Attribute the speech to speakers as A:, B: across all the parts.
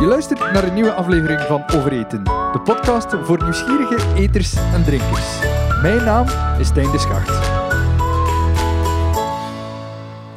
A: Je luistert naar een nieuwe aflevering van Overeten, de podcast voor nieuwsgierige eters en drinkers. Mijn naam is Stijn de Schacht.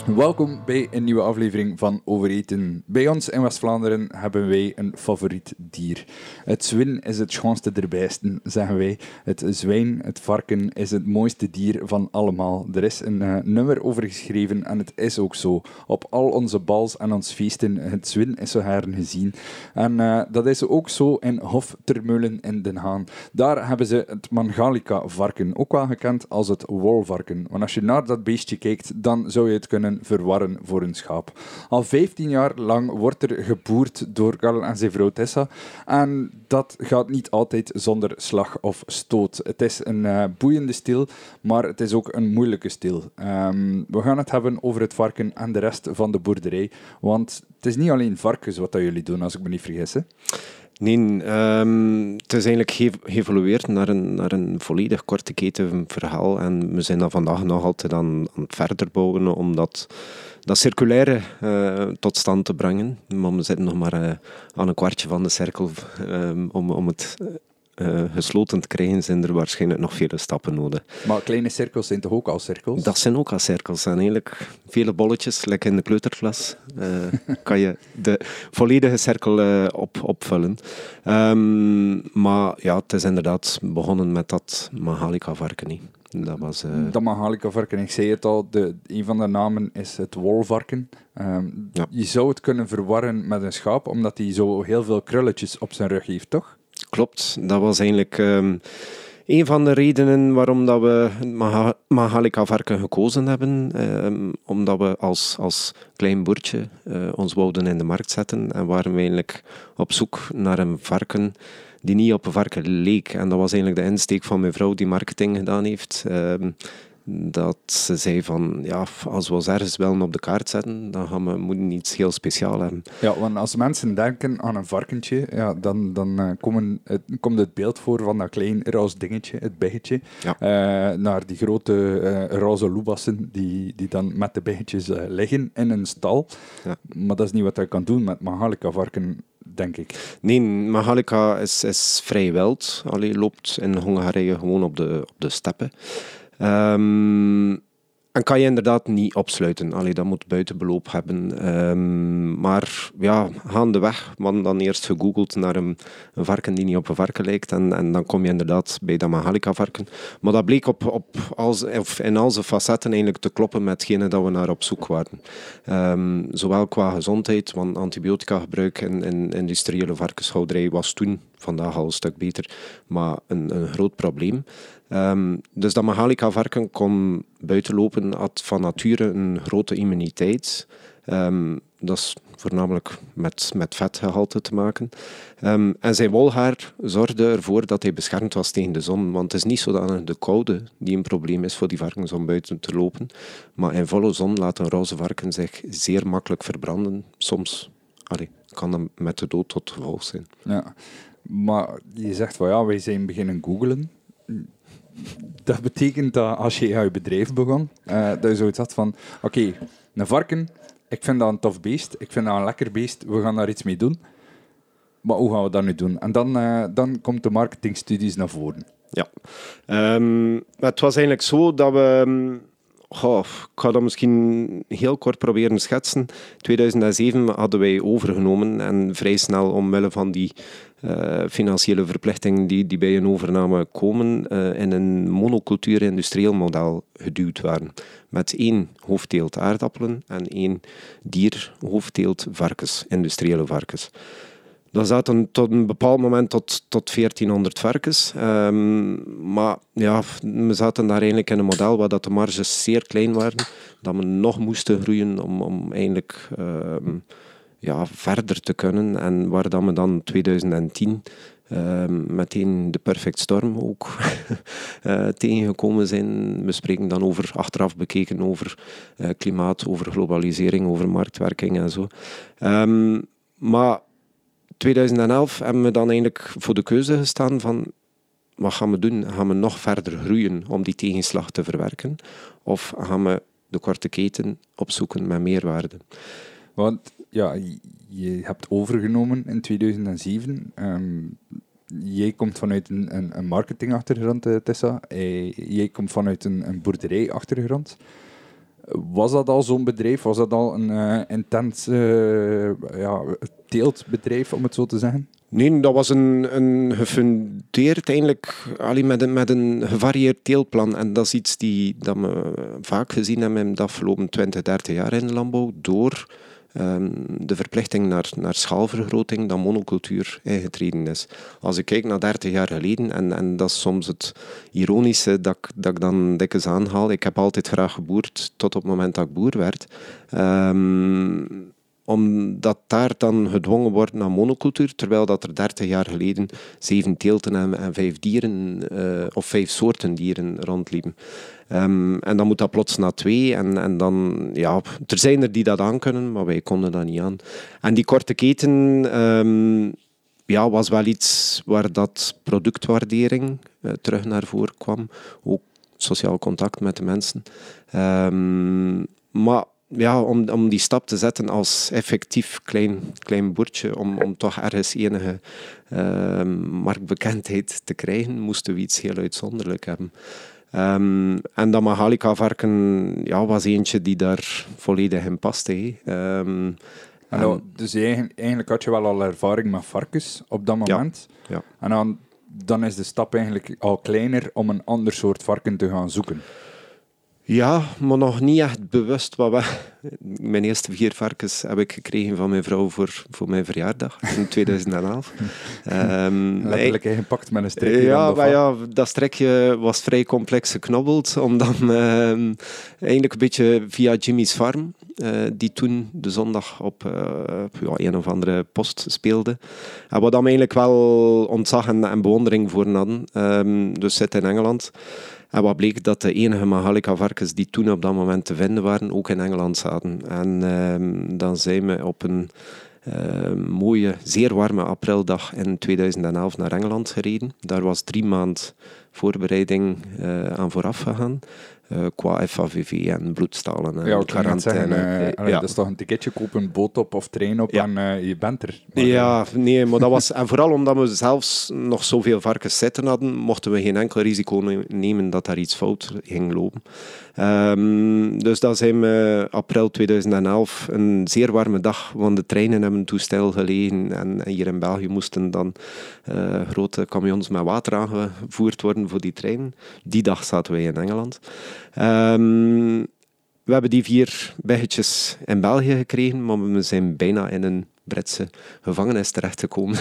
A: Welkom bij een nieuwe aflevering van Overeten. Bij ons in West-Vlaanderen hebben wij een favoriet dier. Het zwin is het schoonste der beesten, zeggen wij. Het zwijn, het varken, is het mooiste dier van allemaal. Er is een uh, nummer over geschreven en het is ook zo. Op al onze bals en ons feesten, het zwin is zo heren gezien. En uh, dat is ook zo in Hof Termeulen in Den Haan. Daar hebben ze het Mangalica-varken, ook wel gekend als het wolvarken. Want als je naar dat beestje kijkt, dan zou je het kunnen verwarren voor een schaap. Al 15 jaar lang wordt er geboerd door Karl en zijn vrouw Tessa. En dat gaat niet altijd zonder slag of stoot. Het is een uh, boeiende stil, maar het is ook een moeilijke stil. Um, we gaan het hebben over het varken en de rest van de boerderij. Want het is niet alleen varkens wat dat jullie doen, als ik me niet vergis. Hè?
B: Nee, um, het is eigenlijk geëvolueerd naar een, naar een volledig korte keten verhaal. En we zijn dan vandaag nog altijd aan, aan het verder bouwen om dat, dat circulaire uh, tot stand te brengen. Maar we zitten nog maar uh, aan een kwartje van de cirkel um, om, om het uh, gesloten te krijgen, zijn er waarschijnlijk nog vele stappen nodig.
A: Maar kleine cirkels zijn toch ook al cirkels?
B: Dat zijn ook al cirkels. En eigenlijk vele bolletjes, lekker in de kleuterklas, uh, kan je de volledige cirkel uh, op, opvullen. Um, maar ja, het is inderdaad begonnen met dat Mahalica-varken. Dat was...
A: Dat Mahalica-varken, ik zei het al, de, een van de namen is het wolvarken. Um, ja. Je zou het kunnen verwarren met een schaap, omdat hij zo heel veel krulletjes op zijn rug heeft, toch?
B: Klopt, dat was eigenlijk um, een van de redenen waarom dat we het Mahalika-varken gekozen hebben. Um, omdat we als, als klein boertje uh, ons wouden in de markt zetten en waren we eigenlijk op zoek naar een varken die niet op een varken leek. En dat was eigenlijk de insteek van mijn vrouw die marketing gedaan heeft. Um, dat ze zei van, ja, als we ons ergens wel op de kaart zetten, dan gaan we, moeten iets heel speciaals hebben.
A: Ja, want als mensen denken aan een varkentje, ja, dan, dan uh, komen het, komt het beeld voor van dat klein roze dingetje, het biggetje, ja. uh, naar die grote uh, roze loebassen die, die dan met de biggetjes liggen in een stal. Ja. Maar dat is niet wat je kan doen met Mahalika varken denk ik.
B: Nee, Mahalika is, is vrij wild. Allee, loopt in Hongarije gewoon op de, op de steppen. Um, en kan je inderdaad niet opsluiten. Allee, dat moet buitenbeloop hebben. Um, maar ja, gaandeweg, man dan eerst gegoogeld naar een, varken die niet op een varken lijkt. En, en dan kom je inderdaad bij dat Mahalica-varken. Maar dat bleek op, op als, in al zijn facetten eigenlijk te kloppen met hetgene dat we naar op zoek waren. Um, zowel qua gezondheid, want antibiotica gebruik in, in industriële varkenshouderij was toen vandaag al een stuk beter, maar een, een groot probleem. Um, dus dat Mahalika-varken kon buitenlopen, had van nature een grote immuniteit. Um, dat is voornamelijk met, met vetgehalte te maken. Um, en zijn wolhaar zorgde ervoor dat hij beschermd was tegen de zon. Want het is niet zodanig de koude die een probleem is voor die varkens om buiten te lopen. Maar in volle zon laat een roze varken zich zeer makkelijk verbranden. Soms kan dat met de dood tot gevolg zijn.
A: Ja. Maar je zegt van ja, wij zijn beginnen googlen. Dat betekent dat als je je bedrijf begon, uh, dat je zoiets had van oké, een varken, ik vind dat een tof beest, ik vind dat een lekker beest, we gaan daar iets mee doen. Maar hoe gaan we dat nu doen? En dan, uh, dan komt de marketingstudies naar voren.
B: Ja, um, het was eigenlijk zo dat we Oh, ik ga dat misschien heel kort proberen schetsen. 2007 hadden wij overgenomen en vrij snel omwille van die uh, financiële verplichtingen die, die bij een overname komen, uh, in een monocultuur-industrieel model geduwd waren. Met één hoofdteelt aardappelen en één dier hoofdteelt varkens, industriële varkens. Dat zaten tot een bepaald moment tot, tot 1400 varkens. Um, maar ja, we zaten daar eigenlijk in een model waar dat de marges zeer klein waren. Dat we nog moesten groeien om, om eigenlijk um, ja, verder te kunnen. En waar dat we dan 2010 um, meteen de perfect storm ook uh, tegengekomen zijn. We spreken dan over, achteraf bekeken, over uh, klimaat, over globalisering, over marktwerking en zo. maar 2011 hebben we dan eigenlijk voor de keuze gestaan van wat gaan we doen? Gaan we nog verder groeien om die tegenslag te verwerken? Of gaan we de korte keten opzoeken met meerwaarde?
A: Want ja, je hebt overgenomen in 2007. Ehm, jij komt vanuit een, een, marketingachtergrond, uh, Tessa. Uh, jij komt vanuit een, een boerderijachtergrond. Was dat al zo'n bedrijf? Was dat al een uh, intens ja, teeltbedrijf, om het zo te zeggen?
B: Nee, dat was een, een gefundeerd, eigenlijk alleen met, een, met een gevarieerd teelplan. En dat is iets die, dat we vaak gezien hebben in de afgelopen 20, 30 jaar in de landbouw. Door um, de verplichting naar, naar schaalvergroting, dat monocultuur ingetreden is. Als ik kijk naar 30 jaar geleden, en, en dat is soms het ironische dat, dat ik dan dikwijls aanhaal. Ik heb altijd graag geboerd tot op het moment dat ik boer werd. Um, omdat daar dan gedwongen wordt naar monocultuur, terwijl dat er 30 jaar geleden zeven teelten en, vijf dieren, uh, of vijf soorten dieren rondliepen. Um, en dan moet dat plots naar twee. En, en dan, ja, er zijn er die dat aan kunnen, maar wij konden dat niet aan. En die korte keten um, ja, was wel iets waar dat productwaardering uh, terug naar voren kwam. Ook sociaal contact met de mensen. Um, maar ja, om, om die stap te zetten als effectief klein, klein boertje, om, om toch ergens enige uh, marktbekendheid te krijgen, moesten we iets heel uitzonderlijk hebben. Um, en dat Mahalika-varken ja, was eentje die daar volledig in paste. Um,
A: en dus eigenlijk had je wel al ervaring met varkens op dat moment.
B: Ja, ja.
A: En dan, dan is de stap eigenlijk al kleiner om een ander soort varken te gaan zoeken.
B: Ja, maar nog niet echt bewust wat we... Mijn eerste vier varkens heb ik gekregen van mijn vrouw voor, voor mijn verjaardag in 2011.
A: um, Letterlijk ingepakt met een strekje.
B: Ja, maar ja, dat strekje was vrij complex geknobbeld, omdat uh, eigenlijk een beetje via Jimmy's Farm, uh, die toen de zondag op uh, ja, een of andere post speelde. En wat dan eigenlijk wel ontzag en, en bewondering voor hadden. Um, dus zit in Engeland. En wat bleek dat de enige Mahalika-varkens die toen op dat moment te vinden waren, ook in Engeland zaten. En uh, dan zijn we op een uh, mooie, zeer warme aprildag in 2011 naar Engeland gereden. Daar was drie maanden voorbereiding uh, aan vooraf gegaan. Uh, qua FAVV en bloedstalen en
A: ja, quarantaine. Zeggen, uh, ja. Dat is toch een ticketje kopen, boot op of trein op ja. en uh, je bent er.
B: Maar, ja, nee, maar dat was... en vooral omdat we zelfs nog zoveel varkens zitten hadden, mochten we geen enkel risico nemen dat daar iets fout ging lopen. Um, dus dat zijn we april 2011, een zeer warme dag, want de treinen hebben toestel gelegen en hier in België moesten dan grote camions met water aangevoerd worden voor die trein. Die dag zaten wij in Engeland. Um, we hebben die vier biggetjes in België gekregen, maar we zijn bijna in een Britse gevangenis terechtgekomen.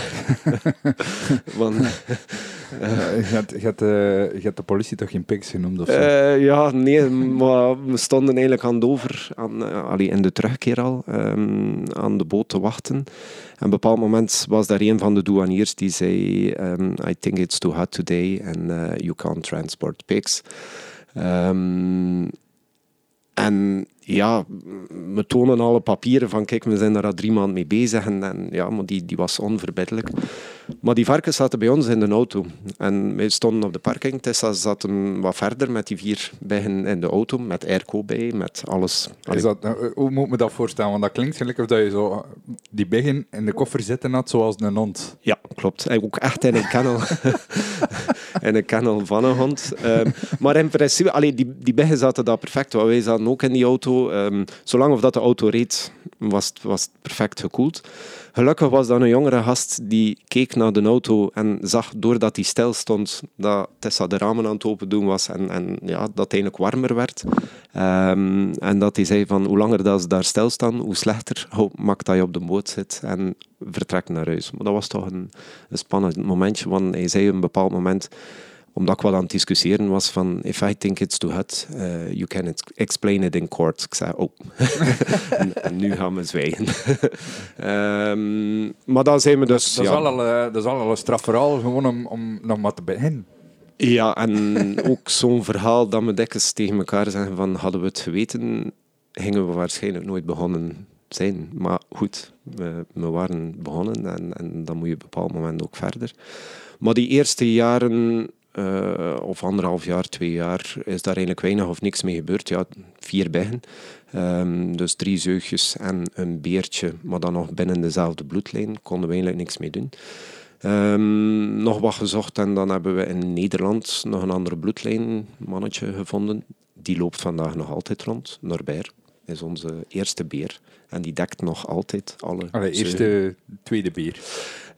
A: Want, uh, je, had, je, had, uh, je had de politie toch geen pigs genoemd? Of zo?
B: Uh, ja, nee, maar we stonden eigenlijk aan over, aan, allee, in de terugkeer al, um, aan de boot te wachten. En op een bepaald moment was daar een van de douaniers die zei: um, I think it's too hot today and you can't transport pigs. Um, en ja, we tonen alle papieren van kijk, we zijn daar al drie maanden mee bezig en, ja, maar die, die was onverbiddelijk. Maar die varkens zaten bij ons in de auto. En wij stonden op de parking. Tessa zat wat verder met die vier bijen in de auto, met airco bij, met alles.
A: Is dat, eh, hoe moet ik me dat voorstellen? Want dat klinkt gelijk of dat je zo die bijen in de koffer zitten had, zoals een hond.
B: Ja, klopt. En ook echt in een kennel. in een kennel van een hond. Um, maar in principe, allee, die, die bijen zaten daar perfect. Want wij zaten ook in die auto. Um, zolang of dat de auto reed, was, was het perfect gekoeld. Gelukkig was dat een jongere gast die keek naar de auto en zag, doordat hij stil stond, dat Tessa de ramen aan het open doen was en, en ja, dat het eigenlijk warmer werd. Um, en dat hij zei van, hoe langer dat ze daar stilstaan, hoe slechter maakt dat je op de boot zit en vertrekt naar huis. Maar dat was toch een, een spannend momentje, want hij zei op een bepaald moment omdat ik wat aan het discussiëren was van if I think it's too hot, uh, you can explain it in court. Ik zei, oh. en, nu gaan we zwijgen. um, maar dan zijn we dus...
A: Dat, ja. is, al, uh, dat is al een strafverhaal, gewoon om, om nog maar te beginnen.
B: Ja, en ook zo'n verhaal dat we dikwijls tegen elkaar zeggen van hadden we het geweten, gingen we waarschijnlijk nooit begonnen zijn. Maar goed, we, we waren begonnen en, en dan moet je op een bepaald moment ook verder. Maar die eerste jaren uh, of anderhalf jaar, twee jaar, is daar eigenlijk weinig of niks mee gebeurd. Ja, vier beggen. Um, dus drie zeugjes en een beertje, maar dan nog binnen dezelfde bloedlijn. Konden we eigenlijk niks mee doen. Um, nog wat gezocht en dan hebben we in Nederland nog een andere bloedlijn mannetje gevonden. Die loopt vandaag nog altijd rond. Norbert is onze eerste beer. En die dekt nog altijd alle.
A: Allee, eerste, tweede beer.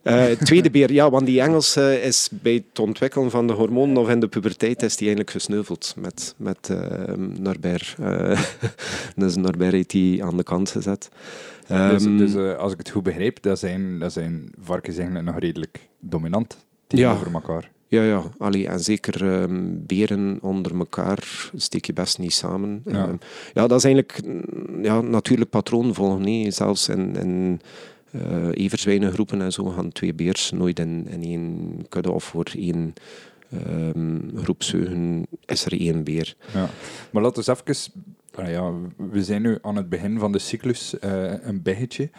B: Uh, tweede beer, ja, want die Engelse is bij het ontwikkelen van de hormonen of in de puberteit is die eigenlijk gesneuveld met, met uh, Norbert. Uh, dus Norbert heeft die aan de kant gezet.
A: Um, dus, dus als ik het goed begrijp, dat zijn, dat zijn varkens eigenlijk nog redelijk dominant tegenover ja. elkaar.
B: Ja, ja. Allee, en zeker um, beren onder elkaar steek je best niet samen. Ja, um, ja dat is eigenlijk ja, natuurlijk patroon volgen. Nee. Zelfs in, in uh, everzwijnengroepen en zo gaan twee beers nooit in, één kudde of voor één um, groep zeugen is er één beer.
A: Ja. Maar laten we even... ja, we zijn nu aan het begin van de cyclus, uh, een biggetje.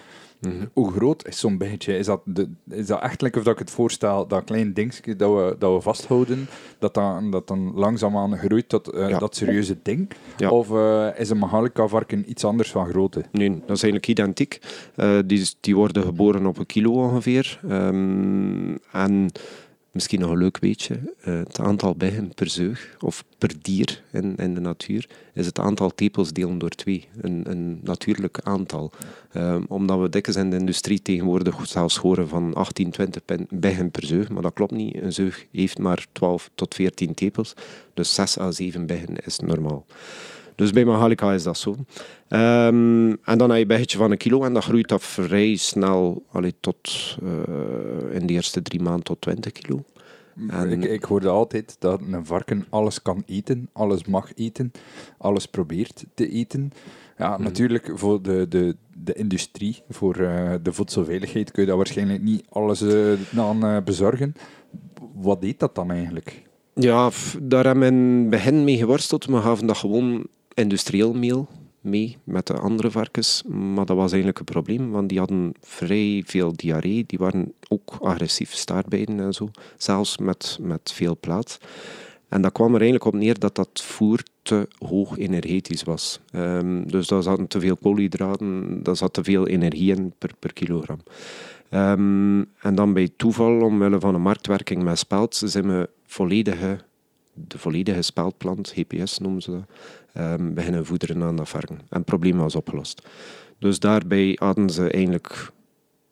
A: Mhm. Hoe groot is zo'n beetje? Is dat, de, is dat echt, of dat ik het voorstel, dat klein dingetje dat we, dat we vasthouden, dat dan, dat dan langzaamaan groeit tot uh, dat serieuze ding? Of uh, is een Mahalica-varken iets anders van grootte?
B: Nee, dat is eigenlijk identiek. Uh, die, die worden geboren op een kilo ongeveer. Um, en Misschien nog een leuk weetje. Uh, het aantal bijen per zeug, of per dier in, in de natuur, is het aantal tepels delen door twee. Een, een natuurlijk aantal. Uh, omdat we dikwijls in de industrie tegenwoordig zelfs horen van 18, 20 bijen per zeug. Maar dat klopt niet. Een zeug heeft maar 12 tot 14 tepels. Dus 6 à 7 bijen is normaal. Dus bij Mahalica is dat zo. Um, en dan heb je een van een kilo en dat groeit dat vrij snel allee, tot uh, in de eerste drie maanden tot 20 kilo.
A: En... Ik, ik, hoorde altijd dat een varken alles kan eten, alles mag eten, alles probeert te eten. Ja, mm. natuurlijk voor de, de, de industrie, voor uh, de voedselveiligheid kun je dat waarschijnlijk niet alles uh, aan uh, bezorgen. Wat eet dat dan eigenlijk?
B: Ja, daar hebben we in het begin mee geworsteld. We gaven dat gewoon industrieel meel mee met de andere varkens. Maar dat was eigenlijk een probleem, want die hadden vrij veel diarree. Die waren ook agressief, staartbijten en zo. Zelfs met, met veel plaats. En dat kwam er eigenlijk op neer dat dat voer te hoog energetisch was. Um, dus daar zaten te veel koolhydraten, daar zat te veel energie in per, per kilogram. Um, en dan bij toeval, omwille van een marktwerking met speld, zijn we volledige, de volledige speldplant, GPS noemen ze dat, um, beginnen voederen aan dat varken. En het probleem was opgelost. Dus daarbij hadden ze eigenlijk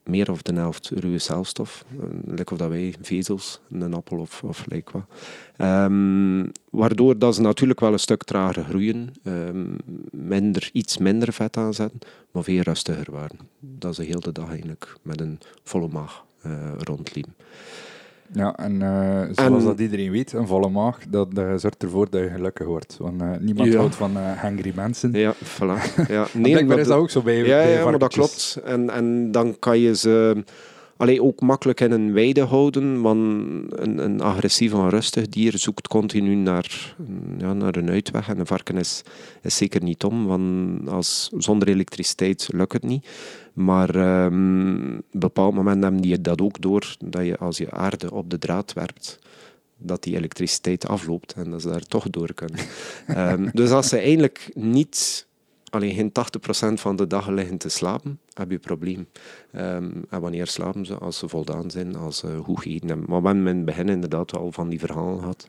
B: meer of de helft ruwe celstof. Lekker of dat wij vezels, een appel of, of like wat. Um, waardoor dat ze natuurlijk wel een stuk trager groeien, um, minder, iets minder vet aanzetten, maar veel rustiger waren. Dat ze heel de dag eigenlijk met een volle maag uh, rondliepen.
A: Ja, en uh, zoals dat iedereen weet, een volle maag, dat, dat zorgt ervoor dat je gelukkig wordt. Want uh, niemand ja. houdt van uh, hangry mensen.
B: Ja, voilà. Ja,
A: nee, maar is dat ook zo bij
B: Ja, ja maar dat klopt. En, en dan kan je ze Allee, ook makkelijk in een weide houden, want een, een agressief en rustig dier zoekt continu naar, ja, naar een uitweg. En een varken is, is zeker niet om, want als, zonder elektriciteit lukt het niet. Maar um, op een bepaald moment hebben die dat ook door, dat je als je aarde op de draad werpt, dat die elektriciteit afloopt en dat ze daar toch door kunnen. um, dus als ze eigenlijk niet alleen geen 80% van de dag liggen te slapen, heb je een probleem. Um, en wanneer slapen ze? Als ze voldaan zijn, als ze goed eten hebben. Maar we hebben in het begin inderdaad al van die verhalen gehad,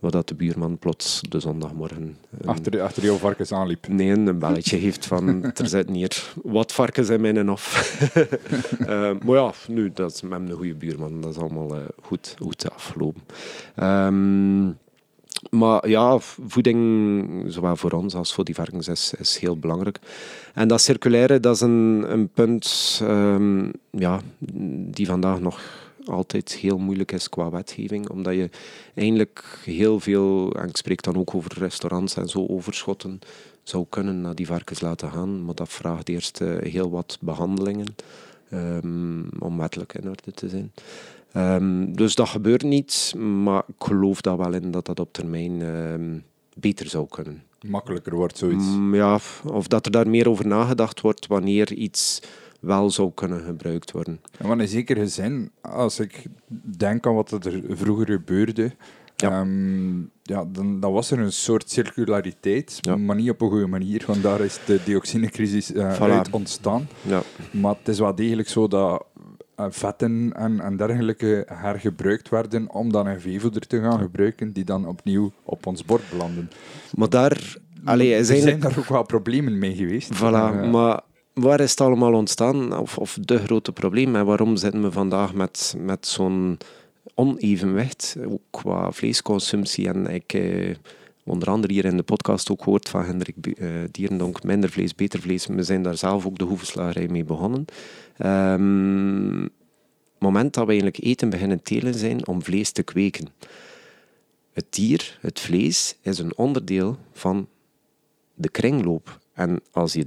B: waar dat de buurman plots de zondagmorgen...
A: Um, achter, achter jouw varkens aanliep?
B: Nee, een belletje heeft van, er zitten hier wat varkens in mijn hof. uh, maar ja, nu, dat is met een goede buurman, dat is allemaal uh, goed, goed afgelopen. Um, maar ja, voeding, zowel voor ons als voor die varkens, is, heel belangrijk. En dat circulaire, dat is een, een punt um, ja, die vandaag nog altijd heel moeilijk is qua wetgeving, omdat je eigenlijk heel veel, en ik spreek dan ook over restaurants en zo, overschotten zou kunnen naar die varkens laten gaan, maar dat vraagt eerst uh, heel wat behandelingen um, om wettelijk in orde te zijn. Um, dus dat gebeurt niet, maar ik geloof daar wel in dat dat op termijn um, beter zou kunnen.
A: Makkelijker wordt zoiets.
B: Mm, ja, of dat er daar meer over nagedacht wordt wanneer iets wel zou kunnen gebruikt worden.
A: Ja, maar in zekere zin, als ik denk aan wat er vroeger gebeurde,
B: Ja.
A: Ehm, ja, dan, dan was er een soort circulariteit,
B: Ja.
A: maar niet op een goede manier, want daar is de dioxinecrisis
B: Voilà.
A: uit ontstaan.
B: Ja.
A: Maar het is wel degelijk zo dat vetten en, en dergelijke hergebruikt werden om dan een veevoeder te gaan gebruiken, die dan opnieuw op ons bord belanden.
B: Maar daar... Allee,
A: er zijn
B: eigenlijk...
A: daar ook wel problemen mee geweest.
B: Voilà,
A: Eh,
B: maar waar is het allemaal ontstaan? Of, of de grote probleem? En waarom zitten we vandaag met, met zo'n onevenwicht, ook qua vleesconsumptie? En ik... Eh, onder andere hier in de podcast ook gehoord van Hendrik eh Dierendonk, minder vlees, beter vlees. We zijn daar zelf ook de hoevenslagerij mee begonnen. Het moment dat we eigenlijk eten beginnen telen zijn om vlees te kweken. Het dier, het vlees, is een onderdeel van de kringloop. En als je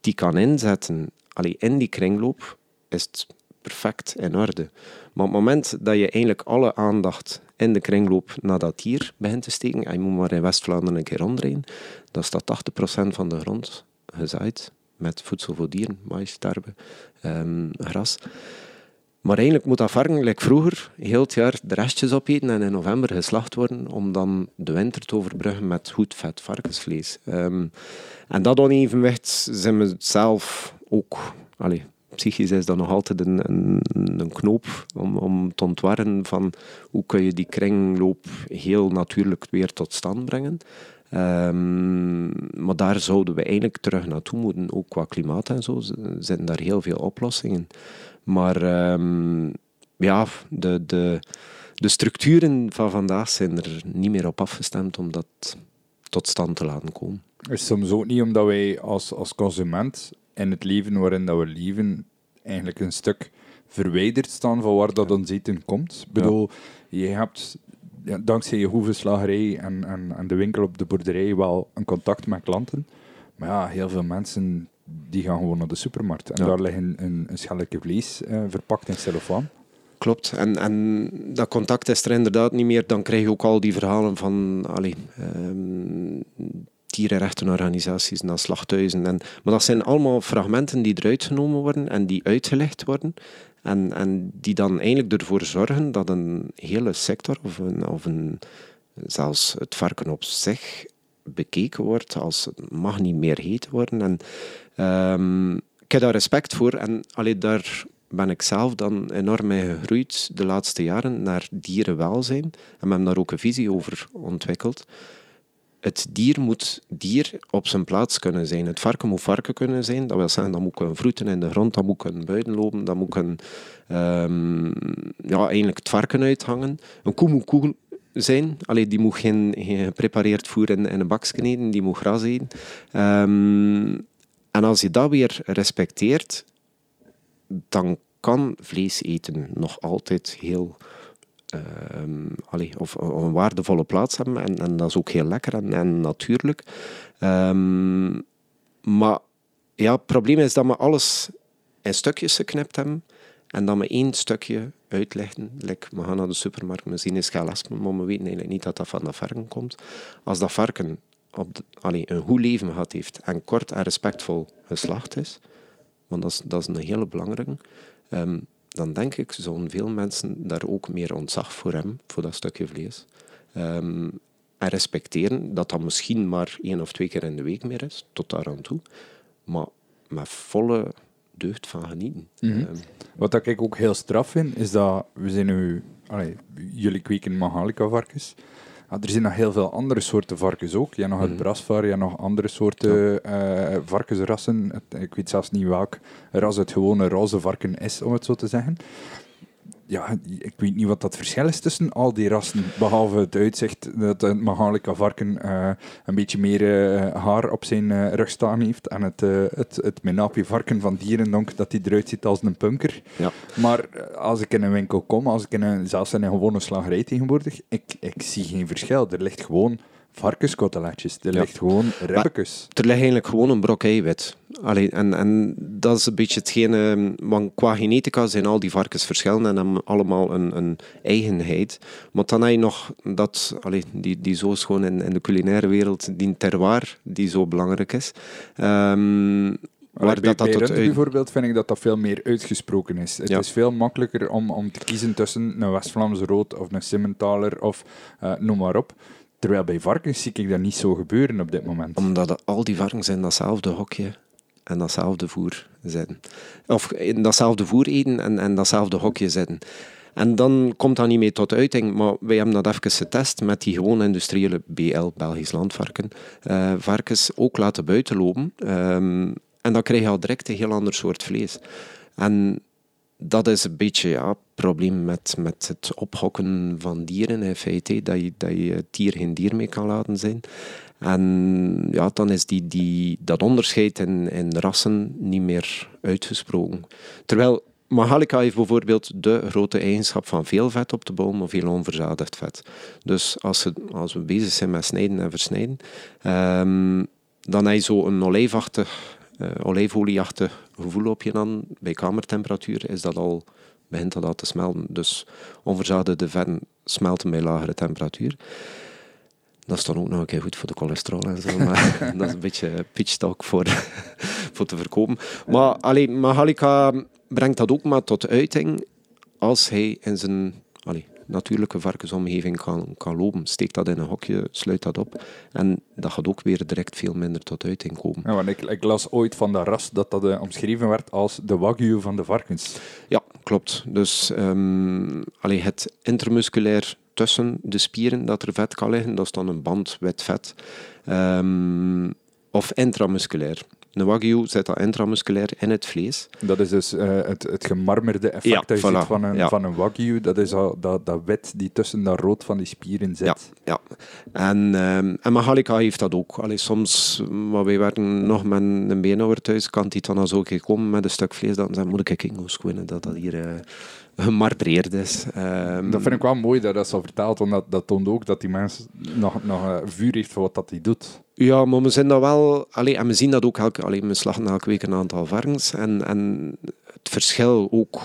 B: die kan inzetten allee, in die kringloop, is het perfect in orde. Maar op het moment dat je eigenlijk alle aandacht in de kringloop naar dat dier begint te steken, en je moet maar in West-Vlaanderen een keer rondrijden, dan staat 80% van de grond gezaaid met voedsel voor dieren, mais, tarwe, ehm, gras. Maar eigenlijk moet dat varken, vroeger, heel het jaar de restjes opeten en in november geslacht worden om dan de winter te overbruggen met goed vet varkensvlees. Ehm, en dat onevenwicht zijn we zelf ook... Allee, psychisch is dat nog altijd een, een, een knoop om, om te ontwarren van hoe kun je die kringloop heel natuurlijk weer tot stand brengen. Ehm, maar daar zouden we eigenlijk terug naartoe moeten, ook qua klimaat en zo. Er zitten daar heel veel oplossingen. Maar ehm, ja, de, de, de structuren van vandaag zijn er niet meer op afgestemd om dat tot stand te laten komen.
A: is soms ook niet omdat wij als, als consument in het leven waarin dat we leven eigenlijk een stuk verwijderd staan van waar dat ons eten komt. Ik bedoel, je hebt ja, dankzij je hoevenslagerij en, en, en de winkel op de boerderij wel een contact met klanten. Maar ja, heel veel mensen die gaan gewoon naar de supermarkt. En
B: Ja.
A: daar liggen een, een schelletje vlees eh, verpakt in cellofaan.
B: Klopt. En, en dat contact is er inderdaad niet meer. Dan krijg je ook al die verhalen van allee, ehm, dierenrechtenorganisaties naar slachthuizen. En, maar dat zijn allemaal fragmenten die eruit genomen worden en die uitgelegd worden. En, en die dan eigenlijk ervoor zorgen dat een hele sector of, een, of een, zelfs het varken op zich bekeken wordt als het mag niet meer gegeten worden. En, ehm, ik heb daar respect voor en allee, daar ben ik zelf dan enorm mee gegroeid de laatste jaren naar dierenwelzijn. En we hebben daar ook een visie over ontwikkeld. Het dier moet dier op zijn plaats kunnen zijn. Het varken moet varken kunnen zijn. Dat wil zeggen, dat moet kunnen vroeten in de grond, dat moet kunnen buiten lopen, dat moet kunnen ehm, ja, eigenlijk het varken uithangen. Een koe moet koe zijn. Allee, die moet geen, geen geprepareerd voer in, een bakje eten, die moet gras eten. Ehm, en als je dat weer respecteert, dan kan vlees eten nog altijd heel allee, of een waardevolle plaats hebben. En, en dat is ook heel lekker en, en natuurlijk. Ehm, maar ja, het probleem is dat we alles in stukjes geknipt hebben en dat we één stukje uitleggen. We gaan naar de supermarkt, we zien een schel aspen, maar we weten eigenlijk niet dat dat van dat varken komt. Als dat varken op een goed leven gehad heeft en kort en respectvol geslacht is, want dat is, dat is een hele belangrijke, ehm, dan denk ik, zouden veel mensen daar ook meer ontzag voor hebben, voor dat stukje vlees. Ehm, en respecteren dat dat misschien maar één of twee keer in de week meer is, tot daar aan toe. Maar met volle deugd van genieten.
A: Mhm.
B: Ehm,
A: Wat ik ook heel straf vind, is dat we zijn nu... Allee, jullie kweken Mahalika-varkens. Ah, er zijn nog heel veel andere soorten varkens ook. Je hebt nog het
B: Mhm.
A: brasvar, je hebt nog andere soorten eh, varkensrassen. Ik weet zelfs niet welk ras het gewone roze varken is, om het zo te zeggen. Ja, ik weet niet wat dat verschil is tussen al die rassen, behalve het uitzicht dat het Mahalika varken eh, een beetje meer eh, haar op zijn eh, rug staan heeft en het, het, het Menapi varken van Dierendonk dat hij eruit ziet als een punker.
B: ja.
A: Maar als ik in een winkel kom, als ik in een, zelfs in een gewone slagerij tegenwoordig, ik, ik zie geen verschil. Er ligt gewoon varkenskoteletjes, er
B: Ja.
A: ligt gewoon ribbekes.
B: Er ligt eigenlijk gewoon een brok eiwit. Allee, en, en dat is een beetje hetgeen... ehm, Want qua genetica zijn al die varkens verschillend en hebben allemaal een, een eigenheid. Maar dan heb je nog dat... Allee, die, die zo is gewoon in, in de culinaire wereld, die terroir, die zo belangrijk is. Ehm,
A: Waar bij, dat, dat bij bijvoorbeeld vind ik dat dat veel meer uitgesproken is. Het is veel makkelijker om, om te kiezen tussen een West-Vlaams rood of een Simmentaler of uh, noem maar op. Terwijl bij varkens zie ik dat niet zo gebeuren op dit moment.
B: Omdat al die varkens in datzelfde hokje en datzelfde voer zitten. Of in datzelfde voer eten en, en datzelfde hokje zitten. En dan komt dat niet meer tot uiting, maar wij hebben dat even getest met die gewoon industriële BL, Belgisch landvarken, uh, varkens ook laten buitenlopen. Um, en dan krijg je al direct een heel ander soort vlees. En dat is een beetje ja, het probleem met, met het ophokken van dieren in feite, dat je, dat je het dier geen dier mee kan laten zijn. En ja, dan is die, die, dat onderscheid in, in rassen niet meer uitgesproken. Terwijl Mahalika heeft bijvoorbeeld de grote eigenschap van veel vet op de boom of veel onverzadigd vet. Dus als, ze, als we bezig zijn met snijden en versnijden, um, dan heb je zo een olijfachtig, uh, olijfolieachtig gevoel op je dan. Bij kamertemperatuur is dat al, begint dat al te smelten. Dus onverzadigde vetten smelten bij lagere temperatuur. Dat is dan ook nog een keer goed voor de cholesterol en zo. Maar dat is een beetje pitch talk voor, voor te verkopen. Maar alleen, Mahalika brengt dat ook maar tot uiting als hij in zijn natuurlijke varkensomgeving kan, kan lopen. Steekt dat in een hokje, sluit dat op. En dat gaat ook weer direct veel minder tot uiting komen.
A: Ja, want ik, ik las ooit van dat ras dat dat uh, omschreven werd als de wagyu van de varkens.
B: Ja, klopt. Dus um, allee, het intermusculair tussen de spieren dat er vet kan liggen, dat is dan een band wit vet. Um, of intramusculair. Een wagyu zit dat intramusculair in het vlees.
A: Dat is dus uh, het, het gemarmerde effect ja, dat je ziet van een, van een wagyu. Dat is al, dat, dat wit die tussen dat rood van die spieren zit.
B: Ja, ja. En, um, en Mahalika heeft dat ook. Allee, soms, maar wij werken nog met een beenhouwer thuis, kan die dan als ook komen met een stuk vlees. Dan zeg, moet ik eens squinnen dat dat hier... Uh, gemarbreerd is. Um,
A: dat vind ik wel mooi dat dat zo vertelt, want dat, dat toont ook dat die mens nog, nog uh, vuur heeft voor wat dat hij doet.
B: Ja, maar we zien dat wel... Allee, en we zien dat ook elke... Allee, we slachten elke week een aantal varkens. En, en het verschil ook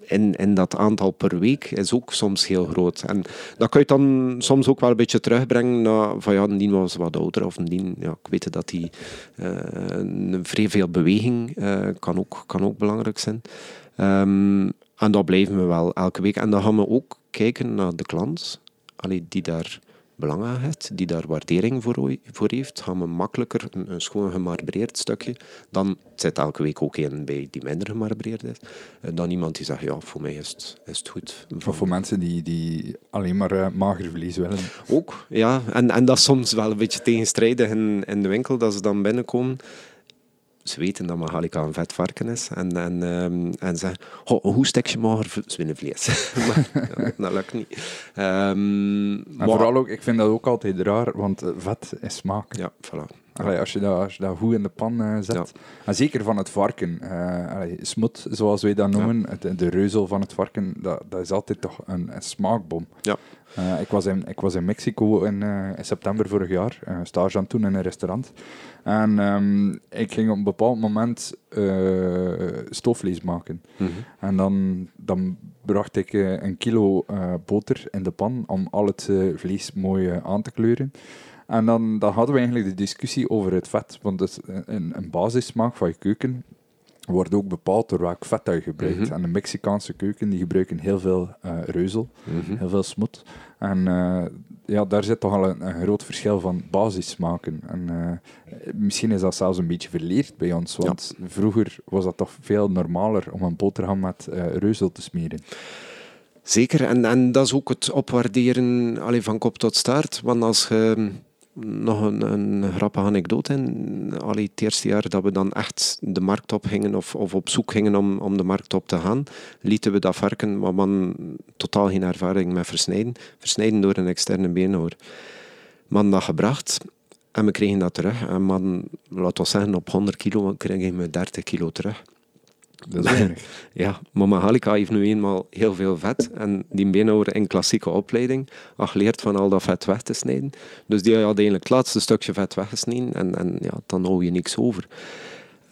B: in, in dat aantal per week is ook soms heel groot. En dat kan je dan soms ook wel een beetje terugbrengen naar van ja, die was wat ouder of die, ja, ik weet dat die uh, vrij veel beweging uh, kan, ook, kan ook belangrijk zijn. Um, en dat blijven we wel elke week. En dan gaan we ook kijken naar de klant, allee, die daar belang aan heeft, die daar waardering voor, voor heeft, gaan we makkelijker een, een schoon gemarbreerd stukje. Dan zit elke week ook een bij die minder gemarbreerd is. Eh, dan iemand die zegt, ja, voor mij is het, is het goed.
A: Of voor mensen die, die alleen maar uh, mager vlees willen.
B: Ook, ja. En, en dat is soms wel een beetje tegenstrijdig in, in de winkel, dat ze dan binnenkomen ze weten dat Mahalika een vet varken is. En, en, um, en zeggen, hoe stek je mager zwinnenvlees? maar dat lukt niet. Um,
A: maar vooral ook, ik vind dat ook altijd raar, want eh, vet is smaak.
B: Ja, voilà.
A: Allee, als, je dat, als je dat goed in de pan uh, zet. En zeker van het varken. Uh, allee, smut, zoals wij dat noemen, het, de reuzel van het varken, dat, dat is altijd toch een, een smaakbom.
B: Ja.
A: Uh, ik, was in, ik was in Mexico in, in september vorig jaar, stage aan toen in een restaurant. En um, ik ging op een bepaald moment stoofvlees maken. Mm -hmm. En dan, dan bracht ik een kilo boter in de pan om al het vlees mooi aan te kleuren. En dan, dan hadden we eigenlijk de discussie over het vet. Want dus een, een basissmaak van je keuken wordt ook bepaald door welk vet dat je gebruikt. Mhm. En de Mexicaanse keuken die gebruiken heel veel uh, reuzel, mm heel veel smot. En uh, ja, daar zit toch al een, een, groot verschil van basissmaken. En uh, misschien is dat zelfs een beetje verleerd bij ons, want ja. vroeger was dat toch veel normaler om een boterham met reuzel te smeren.
B: Zeker, en, en dat is ook het opwaarderen allee, van kop tot staart. Want als je nog een, een grappige anekdote in. Allee, het eerste jaar dat we dan echt de markt op gingen of, of op zoek gingen om, om de markt op te gaan, lieten we dat varken, maar man totaal geen ervaring met versnijden, versnijden door een externe beenhouwer. Man dat gebracht en we kregen dat terug. En man, laten we zeggen, op 100 kilo kregen we 30 kilo terug.
A: Dat is weinig.
B: Ja, maar Mahalika heeft nu eenmaal heel veel vet. En die beenhouwer in klassieke opleiding had geleerd van al dat vet weg te snijden. Dus die had eigenlijk het laatste stukje vet weggesneden en, en ja, dan hou je niks over.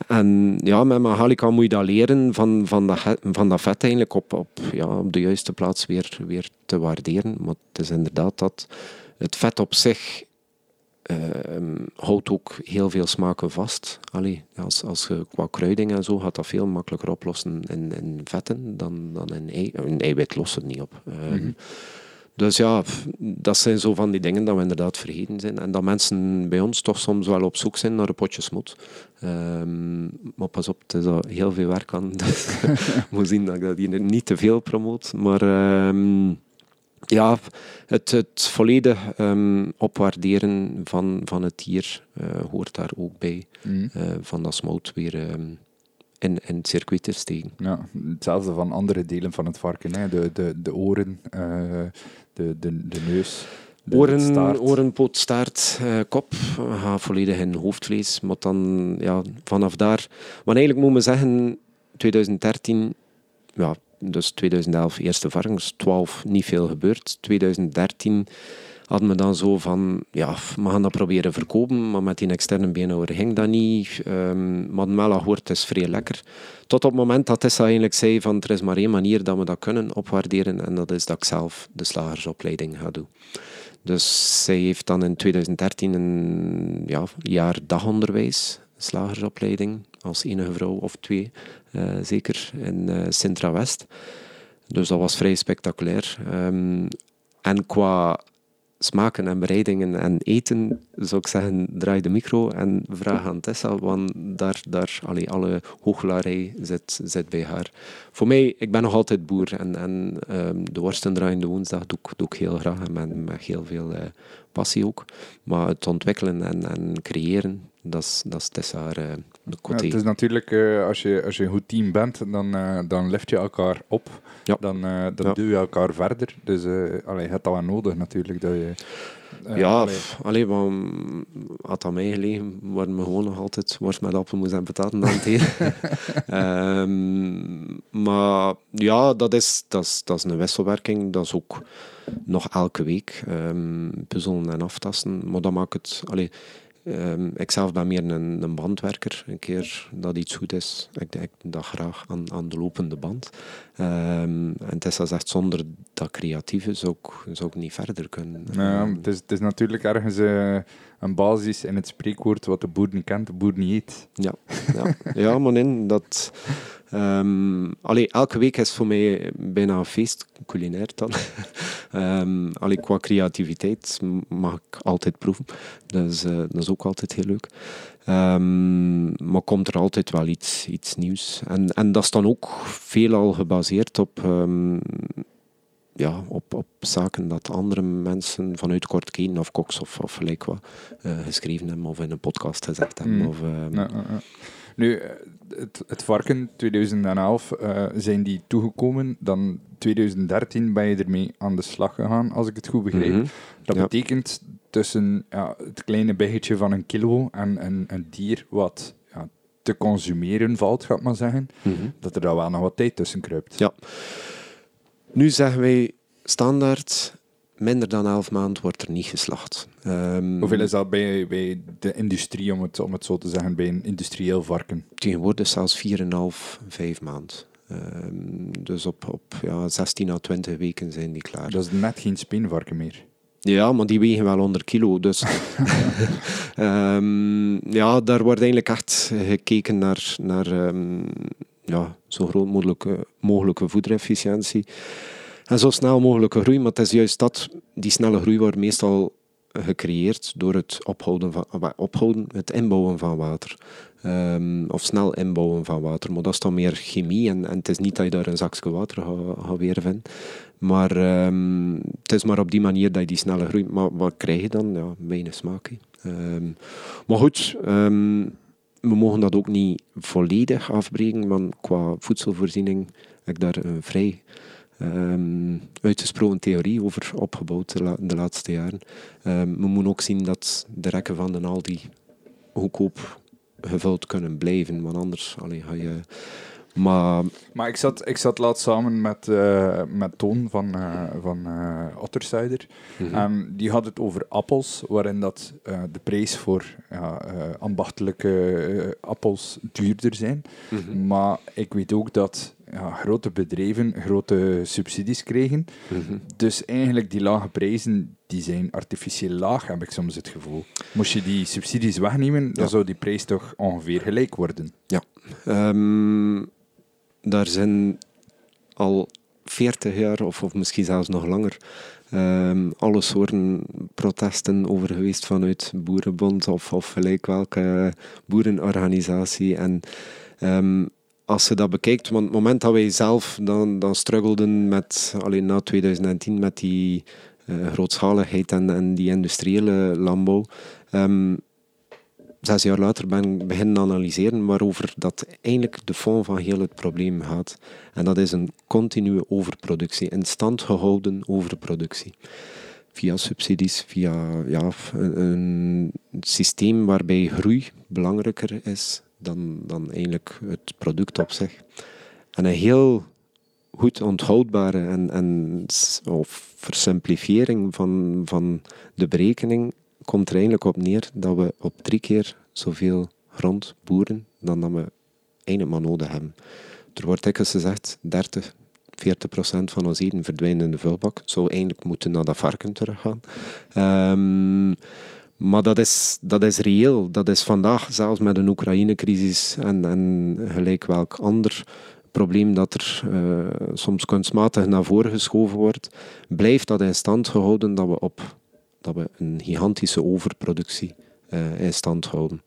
B: En ja, met Mahalika moet je dat leren van, van, dat, van dat vet eigenlijk op, op, ja, op de juiste plaats weer, weer te waarderen. Maar het is inderdaad dat het vet op zich houdt ook heel veel smaken vast. Allee, als, als je qua kruiding en zo gaat dat veel makkelijker oplossen in, in vetten dan, dan in, ei, in eiwit lost het niet op. Ehm, dus ja, dat zijn zo van die dingen dat we inderdaad vergeten zijn. En dat mensen bij ons toch soms wel op zoek zijn naar een potje smot. Um, maar pas op, het is al heel veel werk aan. Dus ik moet zien dat ik dat hier niet te veel promoot. Maar um, ja, het, het volledig um, opwaarderen van, van het dier uh, hoort daar ook bij. Mm. Uh, van dat smout weer in, in het circuit te steken.
A: Ja, hetzelfde van andere delen van het varken. Hè. De, de, de oren, uh, de, de, de neus.
B: De oren, staart. oren, poot, staart, kop gaat volledig in hoofdvlees. Maar dan ja, vanaf daar. Want eigenlijk moet men zeggen, 2013, ja, dus 2011 eerste varkens, 12 niet veel gebeurd. 2013 hadden we dan zo van, ja, we gaan dat proberen verkopen, maar met die externe beenhouwer ging dat niet. Um, gehoord, het is vrij lekker. Tot op het moment dat Tessa eigenlijk zei van, er is maar één manier dat we dat kunnen opwaarderen en dat is dat ik zelf de slagersopleiding ga doen. Dus zij heeft dan in 2013 een ja, jaar dagonderwijs, slagersopleiding, als enige vrouw of twee, uh, zeker, in uh, Sintra-West. Dus dat was vrij spectaculair. Um, en qua smaken en bereidingen en eten, zou ik zeggen, draai de micro en vraag aan Tessa, want daar, daar alle hooglarij zit, zit bij haar. Voor mij, ik ben nog altijd boer en, en um, de worsten draaien de woensdag doe, doe ik heel graag en met, met heel veel uh, passie ook. Maar het ontwikkelen en, en creëren, dat is, Tessa haar uh,
A: ja, het is natuurlijk, uh, als, je, als je een goed team bent, dan, uh, dan lift je elkaar op. Ja. Dan, uh, dan ja. duw je elkaar verder. Dus allee, je hebt dat wel nodig natuurlijk. Dat je,
B: ja, alleen maar had dat mij gelegen, waren we gewoon nog altijd worst met appelmoes en pataten aan um, maar ja, dat is, dat, is, dat is een wisselwerking. Dat is ook nog elke week um, puzzelen en aftasten. Maar dat maakt het... Allee, Um, ik zelf ben meer een, een, bandwerker. Een keer dat iets goed is, ik denk dat graag aan, aan de lopende band. Um, en Tessa zegt, zonder dat creatieve zou ik, zou ik niet verder kunnen.
A: Ja, het, is, het is natuurlijk ergens uh, een basis in het spreekwoord wat de boer niet kent, de boer niet eet.
B: Ja, ja. ja maar nee, dat... Um, allee, elke week is voor mij bijna een feest, culinair dan. um, allee, qua creativiteit mag ik altijd proeven. Dus, uh, dat is ook altijd heel leuk. Um, maar komt er altijd wel iets, iets nieuws. En, en dat is dan ook veelal gebaseerd op, ja, op, op zaken dat andere mensen vanuit kort kennen of koks of, of gelijk wat uh, geschreven hebben of in een podcast gezegd hebben. Mm. Of,
A: ja, ja, ja. Nu, eh, het, het varken 2011 uh, zijn die toegekomen. Dan 2013 ben je ermee aan de slag gegaan, als ik het goed begreep. Mm -hmm. Dat ja. betekent tussen ja, het kleine biggetje van een kilo en een, een dier wat ja, te consumeren valt, ga ik maar zeggen, mm -hmm. dat er daar wel nog wat tijd tussen kruipt.
B: Ja. Nu zeggen wij standaard minder dan 11 maanden wordt er niet geslacht.
A: Um, Hoeveel is dat bij, bij de industrie, om het, om het zo te zeggen, bij een industrieel varken?
B: Tegenwoordig zelfs 4,5, 5 maanden. Um, dus op, op ja, 16 à 20 weken zijn die klaar.
A: Dat is net geen spinvarken meer.
B: Ja, maar die wegen wel 100 kilo. Dus um, ja, daar wordt eigenlijk echt gekeken naar, naar um, ja, zo groot mogelijke, mogelijke voederefficiëntie. En zo snel mogelijke groei, maar het is juist dat, die snelle groei wordt meestal gecreëerd door het ophouden, van, ophouden het inbouwen van water. Um, of snel inbouwen van water. Maar dat is dan meer chemie en, en het is niet dat je daar een zakje water gaat ga. Maar um, het is maar op die manier dat je die snelle groei... Maar wat krijg je dan? Ja, weinig smaak. Um, maar goed, we mogen dat ook niet volledig afbreken, want qua voedselvoorziening heb ik daar een vrij um, uitgesproken theorie over opgebouwd de, la de laatste jaren. Um, we moeten ook zien dat de rekken van de Aldi goedkoop gevuld kunnen blijven, want anders allee, ga je... Maar,
A: maar ik, zat, ik zat laatst samen met, uh, met Toon van, uh, van uh, Ottersuider. Mm -hmm. En die had het over appels, waarin dat, de prijs voor ambachtelijke appels duurder zijn. Mm -hmm. Maar ik weet ook dat ja, grote bedrijven grote subsidies kregen.
B: Mhm.
A: Dus eigenlijk die lage prijzen, die zijn artificieel laag, heb ik soms het gevoel. Moest je die subsidies wegnemen, dan
B: Ja.
A: zou die prijs toch ongeveer gelijk worden.
B: Ehm, daar zijn al 40 jaar, of, of misschien zelfs nog langer, ehm, alle soorten protesten over geweest vanuit Boerenbond of, of gelijk welke boerenorganisatie. En ehm, als je dat bekijkt, want het moment dat wij zelf dan, dan struggelden met, alleen na 2010, met die eh, grootschaligheid en, en die industriële landbouw, ehm, zes jaar later ben ik beginnen analyseren waarover dat eigenlijk de fond van heel het probleem gaat. En dat is een continue overproductie, in stand gehouden overproductie. Via subsidies, via ja, een, een systeem waarbij groei belangrijker is dan, dan eigenlijk het product op zich. En een heel goed onthoudbare en, en of versimplifiering van, van de berekening komt er eigenlijk op neer dat we op drie keer zoveel grond boeren dan dat we eigenlijk maar nodig hebben. Er wordt dikwijls gezegd 30, 40 procent van ons eten verdwijnt in de vuilbak. Zou eigenlijk moeten naar dat varken teruggaan. Ehm, maar dat is, dat is reëel. Dat is vandaag, zelfs met een Oekraïne-crisis en, en gelijk welk ander probleem dat er eh, soms kunstmatig naar voren geschoven wordt, blijft dat in stand gehouden dat we, op, dat we een gigantische overproductie eh, in stand houden.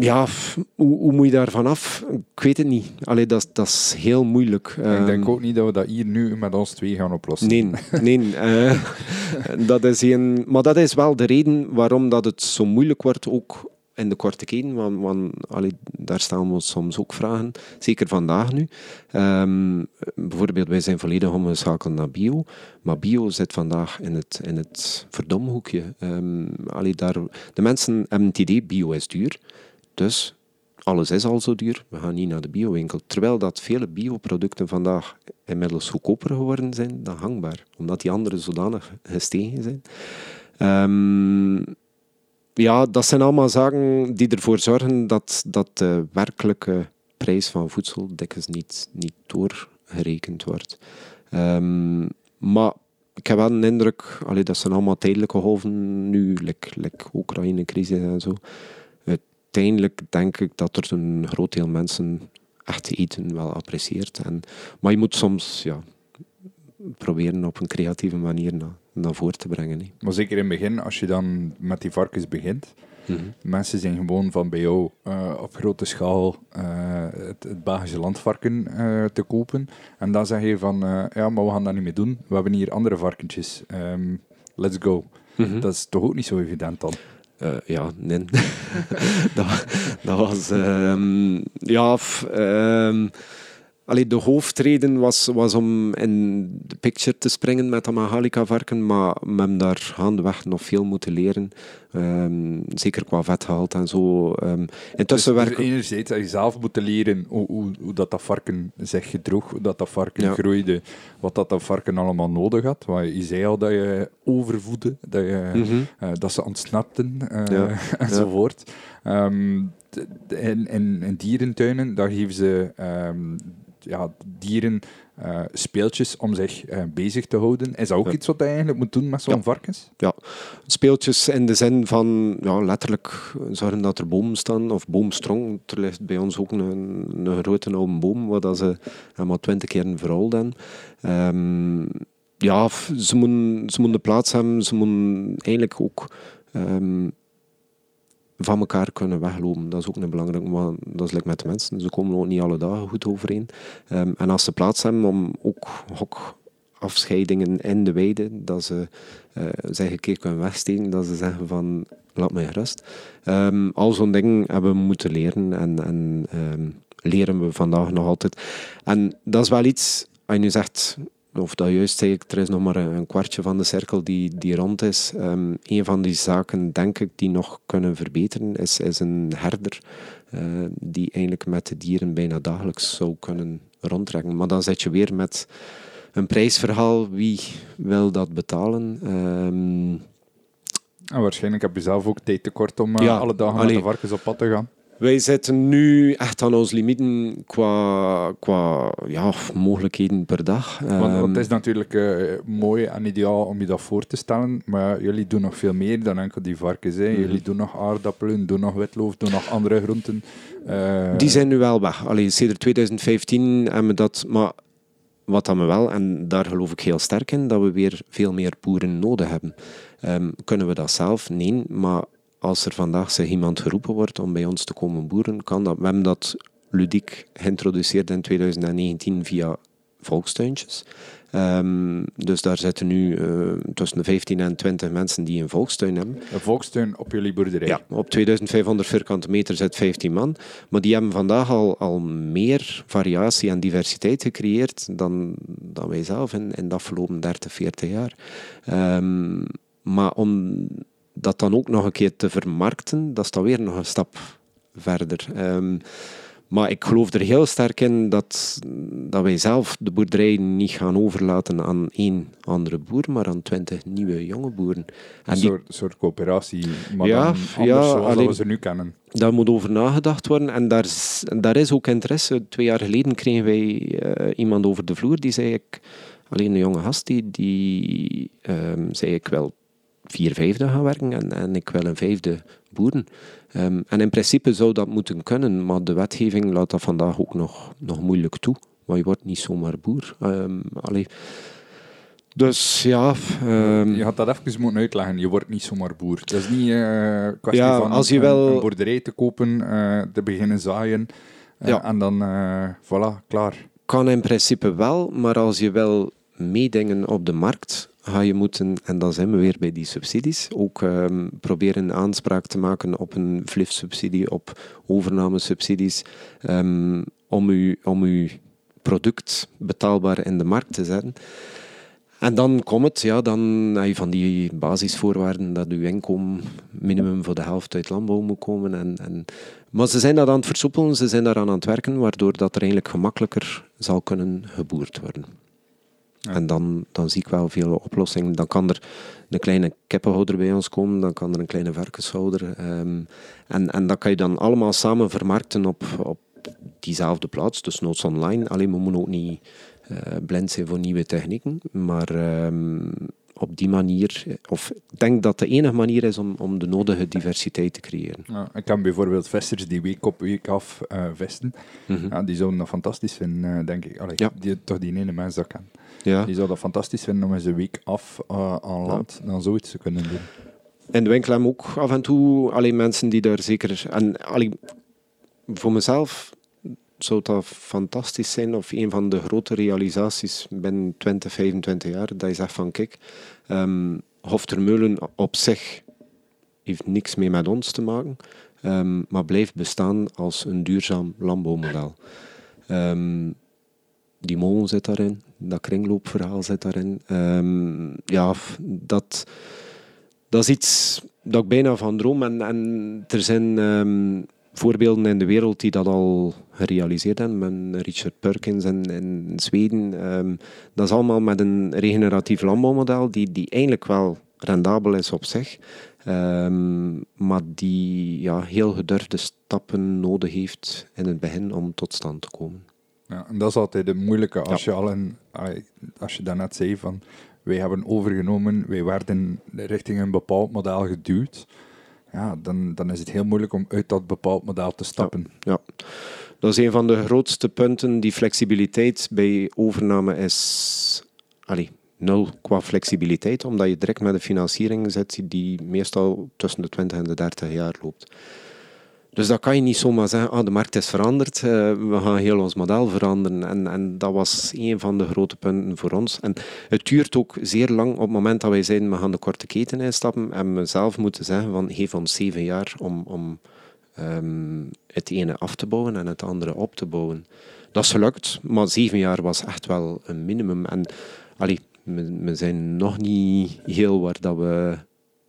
B: Ja, hoe, hoe moet je daar vanaf? Ik weet het niet. Allee, dat, is- dat is heel moeilijk.
A: ik denk
B: Ehm,
A: ook niet dat we dat hier nu met ons twee gaan oplossen.
B: Nee, nee eh, dat is een, maar dat is wel de reden waarom dat het zo moeilijk wordt, ook in de korte keten. Want, want allee, daar stellen we ons soms ook vragen, zeker vandaag nu. Ehm, bijvoorbeeld, wij zijn volledig omgeschakeld naar bio, maar bio zit vandaag in het, in het verdomhoekje. Ehm allee, daar, de mensen hebben het idee, bio is duur, dus alles is al zo duur, we gaan niet naar de biowinkel. Terwijl dat vele bioproducten vandaag inmiddels goedkoper geworden zijn dan hangbaar, omdat die anderen zodanig gestegen zijn. Ehm, ja, dat zijn allemaal zaken die ervoor zorgen dat, dat de werkelijke prijs van voedsel dikwijls niet, niet doorgerekend wordt. Ehm, maar ik heb wel een indruk, allee, dat zijn allemaal tijdelijke golven nu, like, like Oekraïne-crisis en zo. Uiteindelijk denk ik dat er een groot deel mensen echt eten wel apprecieert. En, maar je moet soms ja, proberen op een creatieve manier naar, naar voren te brengen.
A: Maar zeker in het begin, als je dan met die varkens begint,
B: Mhm.
A: mensen zijn gewoon van bij jou eh, op grote schaal eh, het, het Belgische landvarken eh, te kopen. En dan zeg je van, ja, maar we gaan dat niet meer doen. We hebben hier andere varkentjes. Ehm, let's go.
B: Mhm.
A: Dat is toch ook niet zo evident dan?
B: Eh, ja, nee. dat, was... ehm, ja, ehm, de hoofdreden was, was om in de picture te springen met dat Mahalika-varken, maar we hebben daar gaandeweg nog veel moeten leren. Ehm, zeker qua vetgehalte en zo. Ehm, intussen
A: dus,
B: werken...
A: dus enerzijds dat je zelf moet leren hoe, hoe, hoe dat, dat varken zich gedroeg, hoe dat, dat varken
B: Ja.
A: groeide, wat dat, dat varken allemaal nodig had. Want je zei al dat je overvoedde, dat, je,
B: Mhm.
A: eh, dat ze ontsnapten eh,
B: Ja.
A: enzovoort. Ehm, d- d- in, in, in dierentuinen, daar geven ze ehm, ja, dieren eh, speeltjes om zich eh, bezig te houden. Is dat ook
B: Ja.
A: iets wat je eigenlijk moet doen met zo'n
B: Ja.
A: varkens?
B: Speeltjes in de zin van ja, letterlijk zorgen dat er bomen staan, of boomstrong. Er ligt bij ons ook een, een grote oude boom, waar dat ze helemaal twintig keer verrold hebben. Ehm, ja, ze moeten, ze moeten de plaats hebben, ze moeten eigenlijk ook ehm, van elkaar kunnen weglopen. Dat is ook een belangrijk, maar dat is met de mensen. Ze komen ook niet alle dagen goed overeen. Ehm, en als ze plaats hebben om ook hokafscheidingen in de weide, dat ze eh zich een keer kunnen wegsteken, dat ze zeggen van laat mij gerust. Ehm, al zo'n dingen hebben we moeten leren en, en ehm, leren we vandaag nog altijd. En dat is wel iets, als je nu zegt, of dat juist zeg ik, er is nog maar een, kwartje van de cirkel die, die rond is. Ehm, een van die zaken, denk ik, die nog kunnen verbeteren, is, is een herder eh, die eigenlijk met de dieren bijna dagelijks zou kunnen rondtrekken. Maar dan zit je weer met een prijsverhaal. Wie wil dat betalen? Ehm,
A: En waarschijnlijk heb je zelf ook tijd tekort om eh,
B: Ja,
A: alle dagen met de varkens op pad te gaan.
B: Wij zitten nu echt aan ons limieten qua, qua ja, mogelijkheden per dag.
A: Want, want
B: Ehm,
A: het is natuurlijk eh, mooi en ideaal om je dat voor te stellen, maar jullie doen nog veel meer dan enkel die varkens. Hè.
B: Mhm.
A: Jullie doen nog aardappelen, doen nog witloof, doen nog andere groenten. Eh,
B: Die zijn nu wel weg. Allee, sinds 2015 hebben we dat. Maar wat dan we wel, en daar geloof ik heel sterk in, dat we weer veel meer boeren nodig hebben. Ehm, kunnen we dat zelf? Nee. Maar als er vandaag zich iemand geroepen wordt om bij ons te komen boeren, kan dat. We hebben dat ludiek geïntroduceerd in 2019 via volkstuintjes. Ehm, dus daar zitten nu eh, tussen de 15 en 20 mensen die een volkstuin hebben.
A: Een volkstuin op jullie boerderij.
B: Ja, op 2500 vierkante meter zit 15 man. Maar die hebben vandaag al, al meer variatie en diversiteit gecreëerd dan, dan wij zelf in, in de afgelopen 30, 40 jaar. Ehm, maar om dat dan ook nog een keer te vermarkten, dat is dan weer nog een stap verder. Ehm, maar ik geloof er heel sterk in dat, dat wij zelf de boerderij niet gaan overlaten aan één andere boer, maar aan twintig nieuwe jonge boeren.
A: Een
B: die
A: soort, soort coöperatie, maar
B: Ja,
A: dan anders
B: ja,
A: zoals
B: alleen-
A: we ze nu kennen.
B: daar moet over nagedacht worden. En daar is, daar is ook interesse. Twee jaar geleden kregen wij eh, iemand over de vloer die zei ik, alleen een jonge gast, die, die ehm, zei ik wil vier vijfde gaan werken en, en ik wil een vijfde boeren. Ehm, en in principe zou dat moeten kunnen, maar de wetgeving laat dat vandaag ook nog, nog moeilijk toe. Maar je wordt niet zomaar boer. Allee. Dus ja... ehm,
A: Je had dat even moeten uitleggen. Je wordt niet zomaar boer. Het is niet een kwestie
B: Ja,
A: van
B: als je
A: een,
B: wel-
A: een boerderij te kopen, eh, te beginnen zaaien eh,
B: Ja.
A: en dan, voilà, klaar.
B: Kan in principe wel, maar als je wil meedingen op de markt, ga je moeten, en dan zijn we weer bij die subsidies, ook ehm, proberen aanspraak te maken op een FLIF-subsidie, op overnamesubsidies, ehm, om, u, om uw product betaalbaar in de markt te zetten. En dan komt het, ja, dan van die basisvoorwaarden dat uw inkomen minimum voor de helft uit landbouw moet komen. En, en, maar ze zijn dat aan het versoepelen, ze zijn daaraan aan het werken, waardoor dat er eigenlijk gemakkelijker zal kunnen geboerd worden. En dan, dan zie ik wel veel oplossingen. Dan kan er een kleine kippenhouder bij ons komen, dan kan er een kleine varkenshouder. ehm, en, en dat kan je dan allemaal samen vermarkten op, op diezelfde plaats, dus noods online. Alleen we moeten ook niet eh, blind zijn voor nieuwe technieken, maar ehm, op die manier, of ik denk dat de enige manier is om, om de nodige diversiteit te creëren.
A: Ja, ik kan bijvoorbeeld vesters die week op week af eh, vesten.
B: Mhm.
A: Ja, die zouden dat fantastisch vinden, eh, denk ik. Allee,
B: Ja.
A: die, toch die ene mens dat kan.
B: Ja.
A: Die zou dat fantastisch vinden om eens een week af eh, aan land dan zoiets te kunnen doen.
B: In de winkel hebben ook af en toe alleen mensen die daar zeker. En allee, voor mezelf zou dat fantastisch zijn, of een van de grote realisaties binnen 20, 25 jaar, dat je zegt van kijk, ehm Hoftermeulen op zich heeft niks meer met ons te maken, ehm, maar blijft bestaan als een duurzaam landbouwmodel. Ehm, die molen zit daarin, dat kringloopverhaal zit daarin. Ja, dat, dat is iets dat ik bijna van droom. En, en er zijn voorbeelden in de wereld die dat al gerealiseerd hebben. Met Richard Perkins in, in Zweden. Ehm, dat is allemaal met een regeneratief landbouwmodel die, die eigenlijk wel rendabel is op zich. ehm, maar die ja, heel gedurfde stappen nodig heeft in het begin om tot stand te komen.
A: Ja, en dat is altijd het moeilijke als je al een, als je daarnet zei van wij hebben overgenomen, wij werden richting een bepaald model geduwd. Ja, dan, dan is het heel moeilijk om uit dat bepaald model te stappen.
B: Ja, dat is een van de grootste punten. Die flexibiliteit bij overname is allee, nul qua flexibiliteit, omdat je direct met een financiering zit die meestal tussen de 20 en de 30 jaar loopt. Dus dat kan je niet zomaar zeggen, ah, de markt is veranderd, eh, we gaan heel ons model veranderen. En, en dat was een van de grote punten voor ons. En het duurt ook zeer lang op het moment dat wij zeiden, we gaan de korte keten instappen, en we zelf moeten zeggen, van, geef ons zeven jaar om, om ehm, het ene af te bouwen en het andere op te bouwen. Dat is gelukt, maar zeven jaar was echt wel een minimum. En allee, we, zijn nog niet heel waar dat we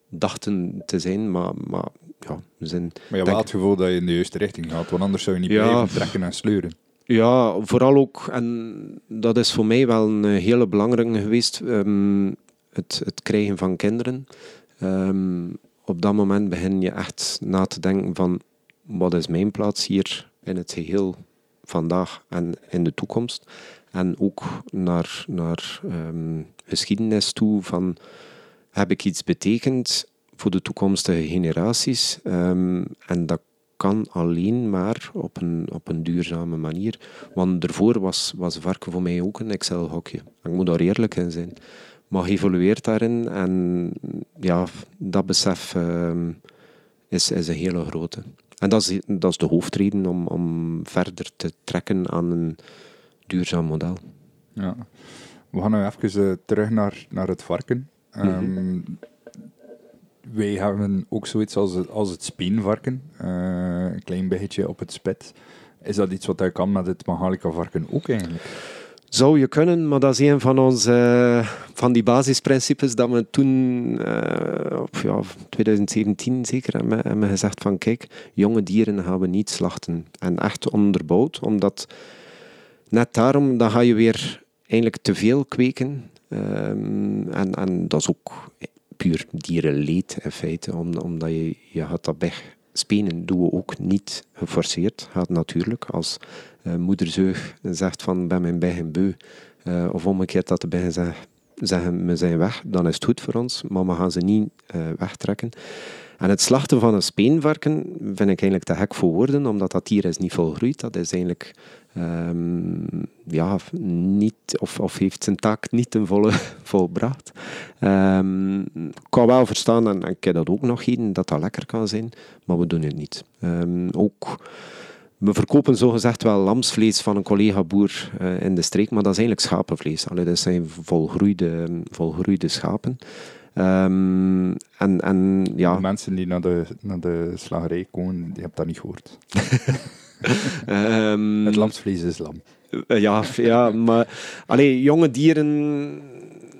B: dachten te zijn, maar, maar ja, we zijn...
A: Maar je hebt het gevoel dat je in de juiste richting gaat, want anders zou je niet
B: Ja.
A: blijven trekken en sleuren.
B: Ja, vooral ook, en dat is voor mij wel een hele belangrijke geweest, ehm, het, het krijgen van kinderen. Ehm, op dat moment begin je echt na te denken van, wat is mijn plaats hier in het geheel vandaag en in de toekomst. En ook naar, naar um, geschiedenis toe van heb ik iets betekend voor de toekomstige generaties. Um, en dat kan alleen maar op een, op een duurzame manier. Want daarvoor was, was varken voor mij ook een Excel-hokje. Ik moet daar eerlijk in zijn. Maar geëvolueerd daarin en ja, dat besef um, is, is een hele grote. En dat is, dat is de hoofdreden om, om verder te trekken aan een duurzaam model.
A: Ja. We gaan nu even uh, terug naar, naar het varken. Um, mm -hmm. Wij hebben ook zoiets als het, als het speenvarken, uh, een klein beetje op het spit. Is dat iets wat hij kan met het Mahalica varken ook eigenlijk?
B: Zou je kunnen, maar dat is een van onze van die basisprincipes dat we toen, uh, op ja, 2017 zeker, hebben, gezegd van kijk, jonge dieren gaan we niet slachten. En echt onderbouwd, omdat net daarom, dan ga je weer eigenlijk te veel kweken. Um, en, en dat is ook puur dierenleed in feite, omdat je, je gaat dat weg doen we ook niet geforceerd. Gaat natuurlijk als uh, moederzeug zegt van ben mijn bij beu. Uh, of omgekeerd dat de zegt, zeggen we zijn weg, dan is het goed voor ons, maar we gaan ze niet uh, wegtrekken. En het slachten van een speenvarken vind ik eigenlijk te gek voor woorden, omdat dat dier is niet volgroeid. Dat is eigenlijk um, ja, niet, of, of heeft zijn taak niet ten volle volbracht. Um, ik kan wel verstaan, en, en ik heb dat ook nog geen, dat dat lekker kan zijn, maar we doen het niet. Um, ook... We verkopen zogezegd wel lamsvlees van een collega-boer uh, in de streek, maar dat is eigenlijk schapenvlees. Allee, dat zijn volgroeide, volgroeide schapen. Um, en, en, ja.
A: De mensen die naar de, naar de slagerij komen, die hebben dat niet gehoord. um, het lamsvlees is lam.
B: Uh, ja, ja, maar allee, jonge dieren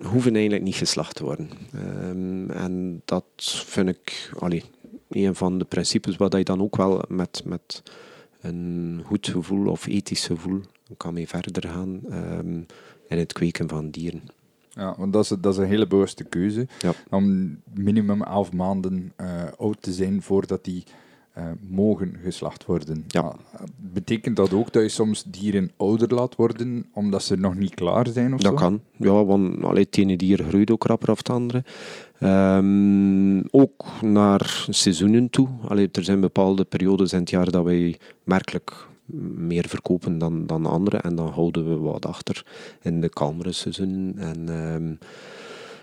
B: hoeven eigenlijk niet geslacht te worden. Um, en dat vind ik allee, een van de principes waar je dan ook wel met, met een goed gevoel of ethisch gevoel kan mee verder gaan um, in het kweken van dieren.
A: Ja, want dat is, dat is een hele bewuste keuze. Ja. Om minimum elf maanden uh, oud te zijn voordat die uh, mogen geslacht worden. Ja. betekent dat ook dat je soms dieren ouder laat worden omdat ze nog niet klaar zijn? Of
B: dat kan, ja, want allee, het ene dier groeit ook rapper af het andere. Um, ook naar seizoenen toe. Allee, er zijn bepaalde periodes in het jaar dat wij merkelijk meer verkopen dan, dan anderen. En dan houden we wat achter in de kalmere seizoen. En um,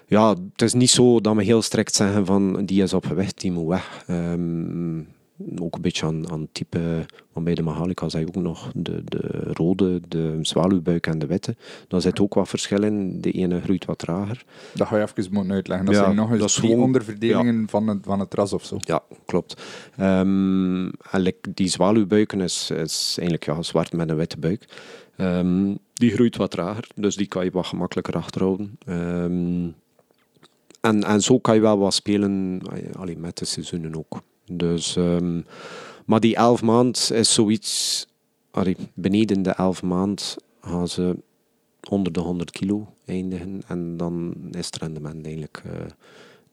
B: ja, het is niet zo dat we heel strikt zeggen van die is op gewicht, die moet weg. Um, ook een beetje aan, aan type, want bij de Mahalica zei je ook nog de, de rode, de zwaluwbuik en de witte. Daar zit ook wat verschil in. De ene groeit wat trager.
A: Dat ga je even moeten uitleggen. Dat ja, zijn nog eens gewoon, onderverdelingen ja. van, het, van het ras of zo.
B: Ja, klopt. Um, die zwaluwbuiken is, is eigenlijk ja, zwart met een witte buik. Um, die groeit wat trager, dus die kan je wat gemakkelijker achterhouden. Um, en, en zo kan je wel wat spelen allee, met de seizoenen ook. Dus, um, maar die elf maand is zoiets... Beneden de elf maand gaan ze onder de 100 kilo eindigen. En dan is het rendement eigenlijk... Uh,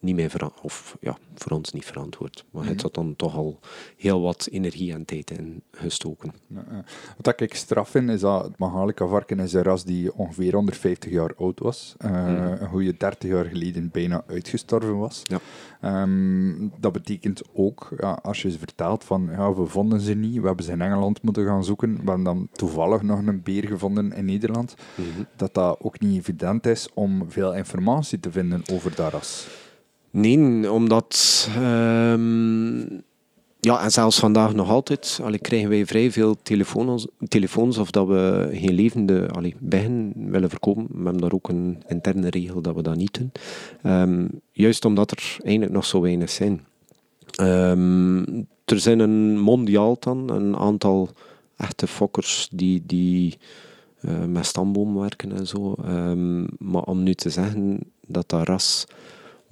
B: niet meer of ja, voor ons niet verantwoord. Maar het had dan toch al heel wat energie en tijd in gestoken.
A: Ja, wat ik straf vind, is dat het Mahalica varken is een ras die ongeveer 150 jaar oud was. Uh, Een goede 30 jaar geleden bijna uitgestorven was. Ja. Um, dat betekent ook, ja, als je ze vertelt van, ja, we vonden ze niet, we hebben ze in Engeland moeten gaan zoeken, we hebben dan toevallig nog een beer gevonden in Nederland, mm dat dat ook niet evident is om veel informatie te vinden over dat ras.
B: Nee, omdat... Um, ja, en zelfs vandaag nog altijd allee, krijgen wij vrij veel telefoons, telefoons of dat we geen levende allee, willen verkopen. We hebben daar ook een interne regel dat we dat niet doen. Um, juist omdat er eigenlijk nog zo weinig zijn. Um, er zijn een mondiaal dan, een aantal echte fokkers die, die uh, met stamboom werken en zo. maar om nu te zeggen dat dat ras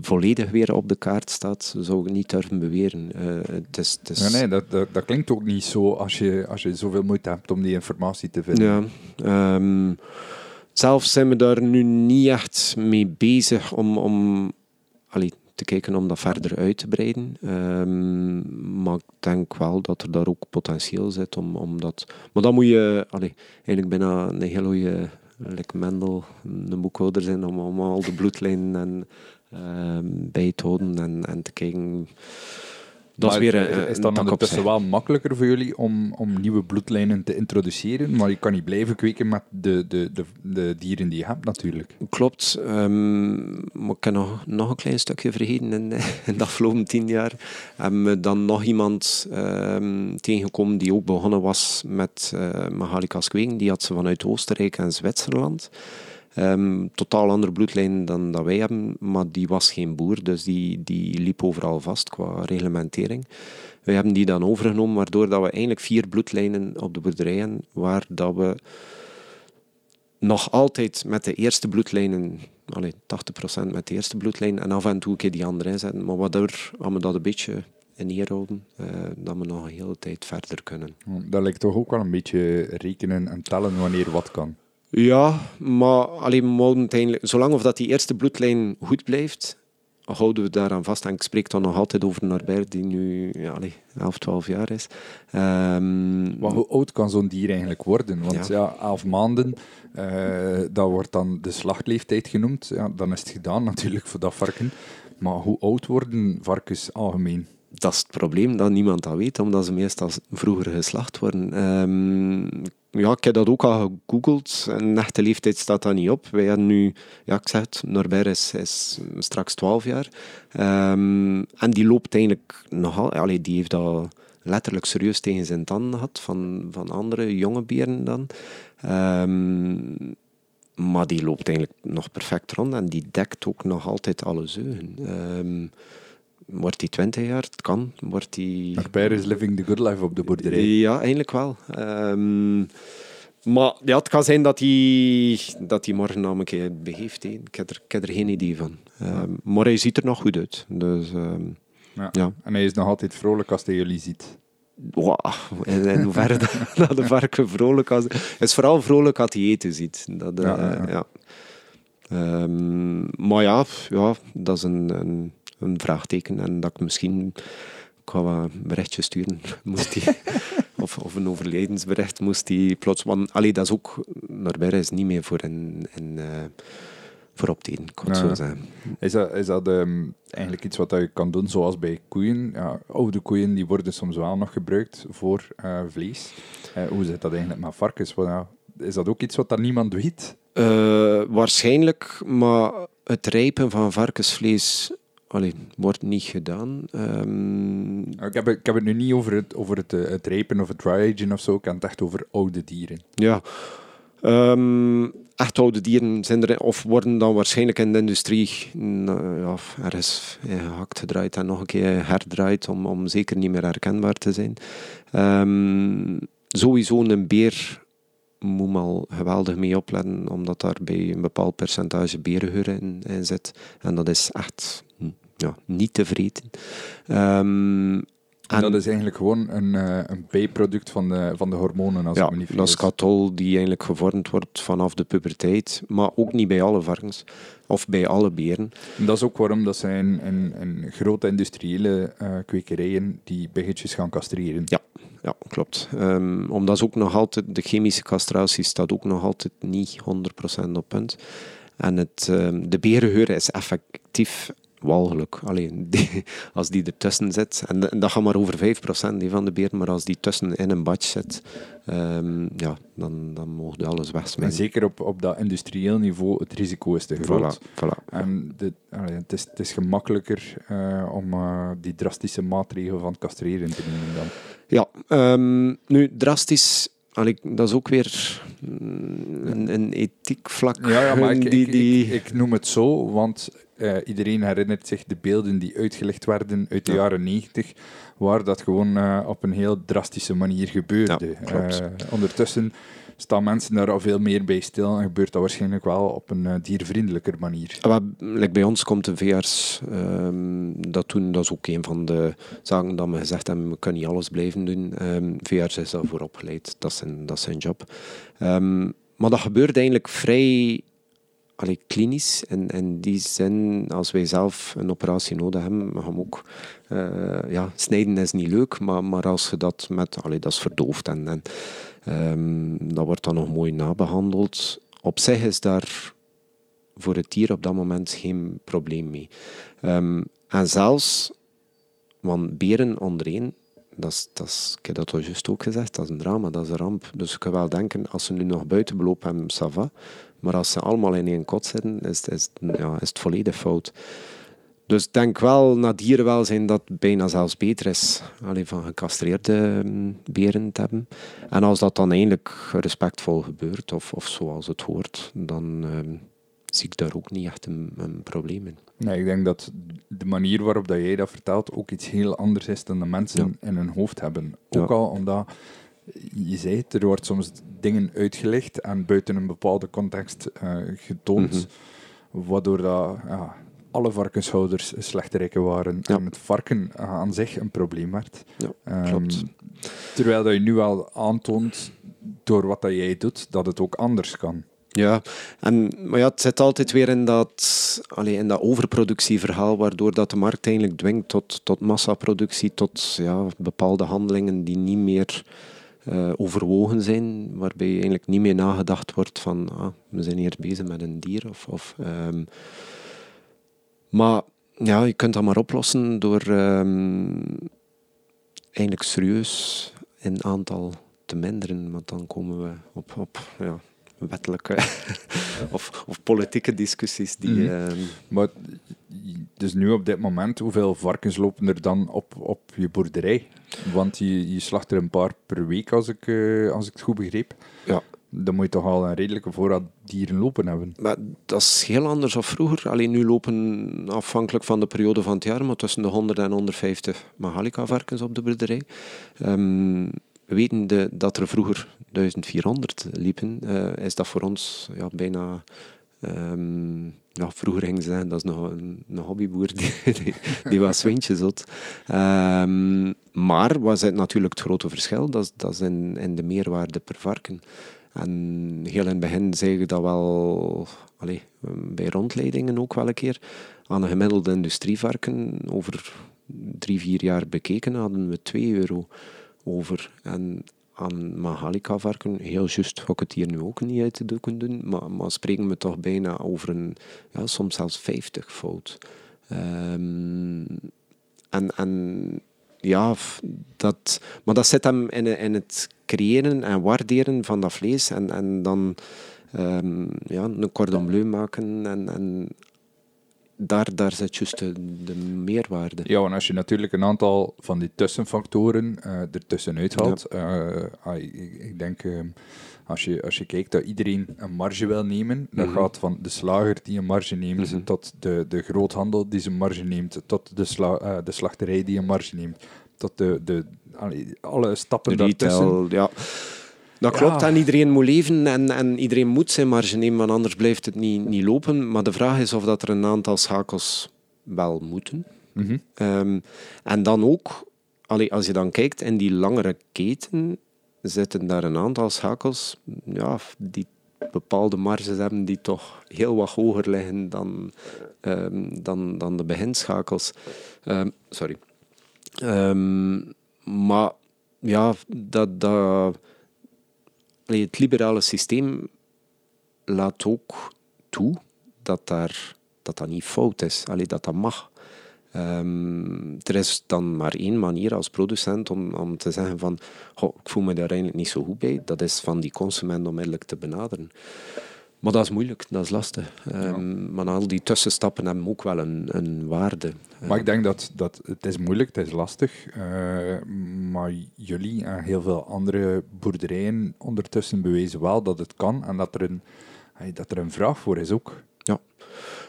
B: volledig weer op de kaart staat, zou ik niet durven beweren. Uh, het is, het is...
A: Nee, nee dat, dat, dat, klinkt ook niet zo als je, als je zoveel moeite hebt om die informatie te vinden.
B: Ja, um, zelf zijn we daar nu niet echt mee bezig om, om allee, te kijken om dat verder uit te breiden. Ehm, maar ik denk wel dat er daar ook potentieel zit om, om dat... Maar dan moet je allee, eigenlijk bijna een hele goede like Mendel, een boekhouder zijn om, om al de bloedlijnen en, ehm, bij te houden en, en te kijken
A: dat is, weer een, is dan ondertussen wel makkelijker voor jullie om, om nieuwe bloedlijnen te introduceren, maar je kan niet blijven kweken met de, de, de, de dieren die je hebt natuurlijk.
B: Klopt, um, maar ik heb nog, nog een klein stukje vergeten in, in de afgelopen tien jaar. Hebben we dan nog iemand um, tegengekomen die ook begonnen was met uh, Mahalikas kweken. Die had ze vanuit Oostenrijk en Zwitserland. Um, totaal andere bloedlijn dan dat wij hebben, maar die was geen boer, dus die, die liep overal vast qua reglementering. Wij hebben die dan overgenomen, waardoor dat we eigenlijk vier bloedlijnen op de boerderijen, waar dat we nog altijd met de eerste bloedlijnen, allee, 80% met de eerste bloedlijn, en af en toe een keer die andere inzetten, maar waardoor we dat een beetje in hier uh, dat we nog een hele tijd verder kunnen.
A: Dat lijkt toch ook wel een beetje rekenen en tellen wanneer wat kan.
B: Ja, maar alleen uiteindelijk, zolang of dat die eerste bloedlijn goed blijft, houden we daaraan vast. En ik spreek dan nog altijd over Norbert, die nu ja, 11, 12 jaar is. Um,
A: maar hoe oud kan zo'n dier eigenlijk worden? Want ja, ja 11 maanden, uh, dat wordt dan de slachtleeftijd genoemd. Ja, dan is het gedaan natuurlijk voor dat varken. Maar hoe oud worden varkens algemeen?
B: Dat is het probleem, dat niemand dat weet, omdat ze meestal vroeger geslacht worden. Um, ja, ik heb dat ook al gegoogeld. Een echte leeftijd staat daar niet op. Wij hebben nu, ja, ik zeg het, Norbert is, straks 12 jaar. Um, en die loopt eigenlijk nogal, allee, die heeft dat letterlijk serieus tegen zijn tanden gehad van, van andere jonge beren dan. Um, maar die loopt eigenlijk nog perfect rond en die dekt ook nog altijd alle zeugen. Um, wordt hij 20 jaar? Het kan. Wordt.
A: Norbert is living the good life op de boerderij.
B: Ja, eigenlijk wel. Um, maar ja, het kan zijn dat hij, dat hij morgen nog een keer begeeft. Ik, heb er, ik heb er geen idee van. Um, maar hij ziet er nog goed uit. Dus, um,
A: ja. ja. En hij is nog altijd vrolijk als hij jullie ziet.
B: Wow, in hoeverre dat de varken vrolijk als... Hij is vooral vrolijk als hij eten ziet. Dat, uh, ja, ja. Um, maar ja, ja, dat is een, een een vraagteken. En dat ik misschien ik ga wat berichtje sturen. Moest die, of, of een overlijdensbericht moest die plots. Want allee, dat is ook. Norbert is niet meer voor een. een uh, voor optreden, ik ja. zo zeggen.
A: Is dat, is dat um, eigenlijk iets wat je kan doen, zoals bij koeien? Ja, oude koeien die worden soms wel nog gebruikt voor uh, vlees. Uh, hoe zit dat eigenlijk met varkens? Is dat ook iets wat dat niemand weet?
B: waarschijnlijk, maar het rijpen van varkensvlees allee, wordt niet gedaan. Um...
A: Ik, heb, ik heb het nu niet over het, over het, eh, het rijpen of het dry aging of zo, ik heb het echt over oude dieren.
B: Ja. Um, echt oude dieren zijn er, of worden dan waarschijnlijk in de industrie ja, ergens gehakt, gedraaid en nog een keer herdraaid om, om zeker niet meer herkenbaar te zijn. Um, sowieso een beer moet maar al geweldig mee opletten, omdat daar bij een bepaald percentage beergeur in, in zit. En dat is echt ja, niet te vreten. Um,
A: en dat is eigenlijk gewoon een, uh, een bijproduct van de, van de hormonen, als
B: ja,
A: me niet
B: dat is katol die eigenlijk gevormd wordt vanaf de puberteit, maar ook niet bij alle varkens of bij alle beren.
A: En dat is ook waarom dat zijn in, in grote industriële uh, kwekerijen die biggetjes gaan castreren.
B: Ja, ja klopt. Um, omdat is ook nog altijd, de chemische castratie staat ook nog altijd niet 100% op punt. En het, um, de berenheur is effectief walgelijk. Alleen als die ertussen zit, en, dat gaat maar over 5% die van de beren, maar als die tussen in een badje zit, um, ja, dan, dan mogen alles wegsmijten.
A: En zeker op, op dat industrieel niveau, het risico is te groot.
B: Voilà, voilà.
A: En de, allee, het, is, het is gemakkelijker uh, om uh, die drastische maatregelen van castreren te nemen dan.
B: Ja, um, nu drastisch Allee, dat is ook weer een, een ethiek vlak.
A: Ja, ja maar ik, die, die... Ik, ik, noem het zo, want uh, iedereen herinnert zich de beelden die uitgelegd werden uit de jaren 90, waar dat gewoon uh, op een heel drastische manier gebeurde. Ja, uh, ondertussen staan mensen daar al veel meer bij stil en gebeurt dat waarschijnlijk wel op een diervriendelijker manier.
B: Wat, like bij ons komt de VR's um, dat doen, dat is ook een van de zaken dat we gezegd hebben, we kunnen niet alles blijven doen. Um, ehm, VR's is daarvoor opgeleid, dat is zijn, dat zijn job. Um, maar dat gebeurt eigenlijk vrij allee, klinisch. En in die zin, als wij zelf een operatie nodig hebben, we ook... Uh, ja, snijden is niet leuk, maar, maar als je dat met... Allee, dat is verdoofd en, en um, dat wordt dan nog mooi nabehandeld. Op zich is daar voor het dier op dat moment geen probleem mee. Um, en zelfs, want beren ondereen, dat is, dat is, ik heb dat al juist ook gezegd, dat is een drama, dat is een ramp. Dus je kan wel denken, als ze nu nog buiten belopen hebben, ça. Maar als ze allemaal in één kot zitten, is, is, ja, is het volledig fout. Dus ik denk wel naar dierenwelzijn dat het bijna zelfs beter is alleen van gecastreerde mm, beren te hebben. En als dat dan eindelijk respectvol gebeurt, of, of zoals het hoort, dan uh, zie ik daar ook niet echt een, een, probleem in.
A: Nee, ik denk dat de manier waarop dat jij dat vertelt ook iets heel anders is dan de mensen in hun hoofd hebben. Ook al omdat je zei het, er wordt soms dingen uitgelegd en buiten een bepaalde context uh, getoond, mhm. waardoor dat, ja, alle varkenshouders slechterikken waren en het varken aan zich een probleem werd.
B: Ja, klopt. Ehm,
A: terwijl dat je nu al aantoont, door wat dat jij doet, dat het ook anders kan.
B: Ja, en, maar ja, het zit altijd weer in dat, allee, in dat overproductieverhaal, waardoor dat de markt eigenlijk dwingt tot, tot massaproductie, tot ja, bepaalde handelingen die niet meer uh, overwogen zijn, waarbij eigenlijk niet meer nagedacht wordt van ah, we zijn hier bezig met een dier. Of, of, um, maar ja, je kunt dat maar oplossen door um, eigenlijk serieus in aantal te minderen, want dan komen we op, op ja, wettelijke of, of, politieke discussies. Die, mm -hmm.
A: Maar dus nu op dit moment, hoeveel varkens lopen er dan op, op je boerderij? Want je, je slacht er een paar per week, als ik, uh, als ik het goed begreep.
B: Ja.
A: Dan moet je toch al een redelijke voorraad dieren lopen hebben.
B: Maar dat is heel anders dan vroeger. Alleen nu lopen, afhankelijk van de periode van het jaar, maar tussen de 100 en 150 Mahalika-varkens op de boerderij. Um, we weten de, dat er vroeger 1400 liepen. Uh, is dat voor ons ja, bijna... Um, ja, vroeger gingen ze zeggen, dat is nog een, een hobbyboer, die, die, was zwintje zot. Um, maar was het natuurlijk het grote verschil, dat dat is in, in de meerwaarde per varken. En heel in het begin zei je dat wel, allez, bij rondleidingen ook wel een keer, aan gemiddelde industrievarken over drie, vier jaar bekeken hadden we 2 euro over. En aan Mahalika-varken, heel juist ga ik het hier nu ook niet uit de doeken doen, maar, maar spreken we toch bijna over een, ja, soms zelfs 50 fout. Um, en, en ja, dat, maar dat zit hem in, in het creëren en waarderen van dat vlees en, en dan um, ja, een cordon bleu maken en, en daar, daar zit juist de, de, meerwaarde.
A: Ja, en als je natuurlijk een aantal van die tussenfactoren uh, ertussenuit haalt, ja. uh, ik, ik, denk uh, als, je, als je kijkt dat iedereen een marge wil nemen, dat mm -hmm. gaat van de slager die een marge neemt, mm -hmm. tot de, de groothandel die zijn marge neemt, tot de, sla, de slachterij die een marge neemt, tot de, de, alle stappen
B: de retail, ja. Dat klopt, en iedereen moet leven en, en iedereen moet zijn marge nemen, want anders blijft het niet, niet lopen. Maar de vraag is of dat er een aantal schakels wel moeten. Mm -hmm. um, en dan ook, allee, als je dan kijkt in die langere keten, zitten daar een aantal schakels ja, die bepaalde marges hebben die toch heel wat hoger liggen dan, um, dan, dan de beginschakels. Um, sorry. maar ja, dat... dat het liberale systeem laat ook toe dat daar, dat, dat niet fout is, Allee, dat dat mag. Um, er is dan maar één manier als producent om, om te zeggen van ik voel me daar eigenlijk niet zo goed bij. Dat is van die consument onmiddellijk te benaderen. Maar dat is moeilijk, dat is lastig. Um, Maar al die tussenstappen hebben ook wel een, een waarde.
A: Maar ik denk dat, dat het is moeilijk, het is lastig. Uh, maar jullie en heel veel andere boerderijen ondertussen bewezen wel dat het kan en dat er een, dat er een vraag voor is ook.
B: Ja.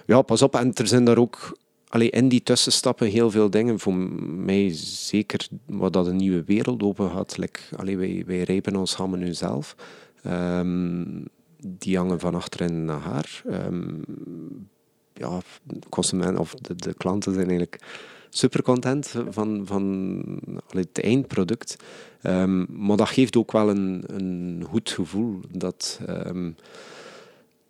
B: ja, pas op. En er zijn daar ook allee, in die tussenstappen heel veel dingen. Voor mij zeker wat dat een nieuwe wereld open gaat. Like, wij, wij rijpen ons hammen nu zelf. Um, die hangen van achterin naar haar. Um, ja, consument, of de, de, klanten zijn eigenlijk super content van, van het eindproduct. Um, maar dat geeft ook wel een, een goed gevoel dat,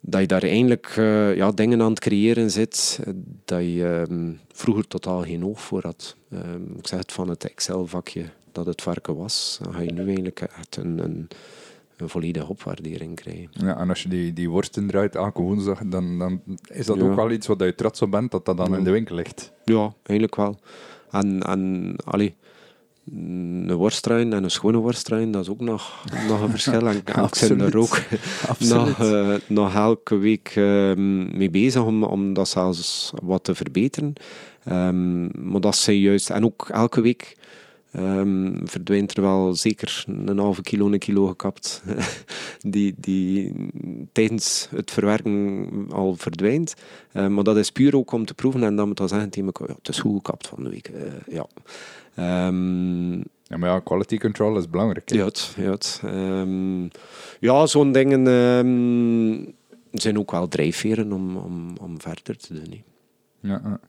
B: dat je daar eigenlijk uh, ja, dingen aan het creëren zit dat je um, vroeger totaal geen oog voor had. Um, ik zeg het van het Excel-vakje dat het varken was, dan ga je nu eigenlijk echt een, een, een volledige opwaardering krijgen.
A: Ja, en als je die, die worsten draait elke woensdag, dan, dan is dat ook wel iets wat je trots op bent, dat dat dan ja. in de winkel ligt.
B: Ja, eigenlijk wel. En, en allee, een worstruin en een schone worstruin, dat is ook nog, nog een verschil. En ik ben er ook nog, uh, nog elke week uh, mee bezig om, om dat zelfs wat te verbeteren. Um, maar dat zijn juist, en ook elke week um, verdwijnt er wel zeker een halve kilo, een kilo gekapt, die, die tijdens het verwerken al verdwijnt. Uh, maar dat is puur ook om te proeven en dan moet dat zeggen tegen elkaar, ja, het is goed gekapt van de week. Uh, ja.
A: Um, ja, maar ja, quality control is belangrijk.
B: Ja, ja, um, ja zo'n dingen um, zijn ook wel drijfveren om, om, om verder te doen.
A: Ja,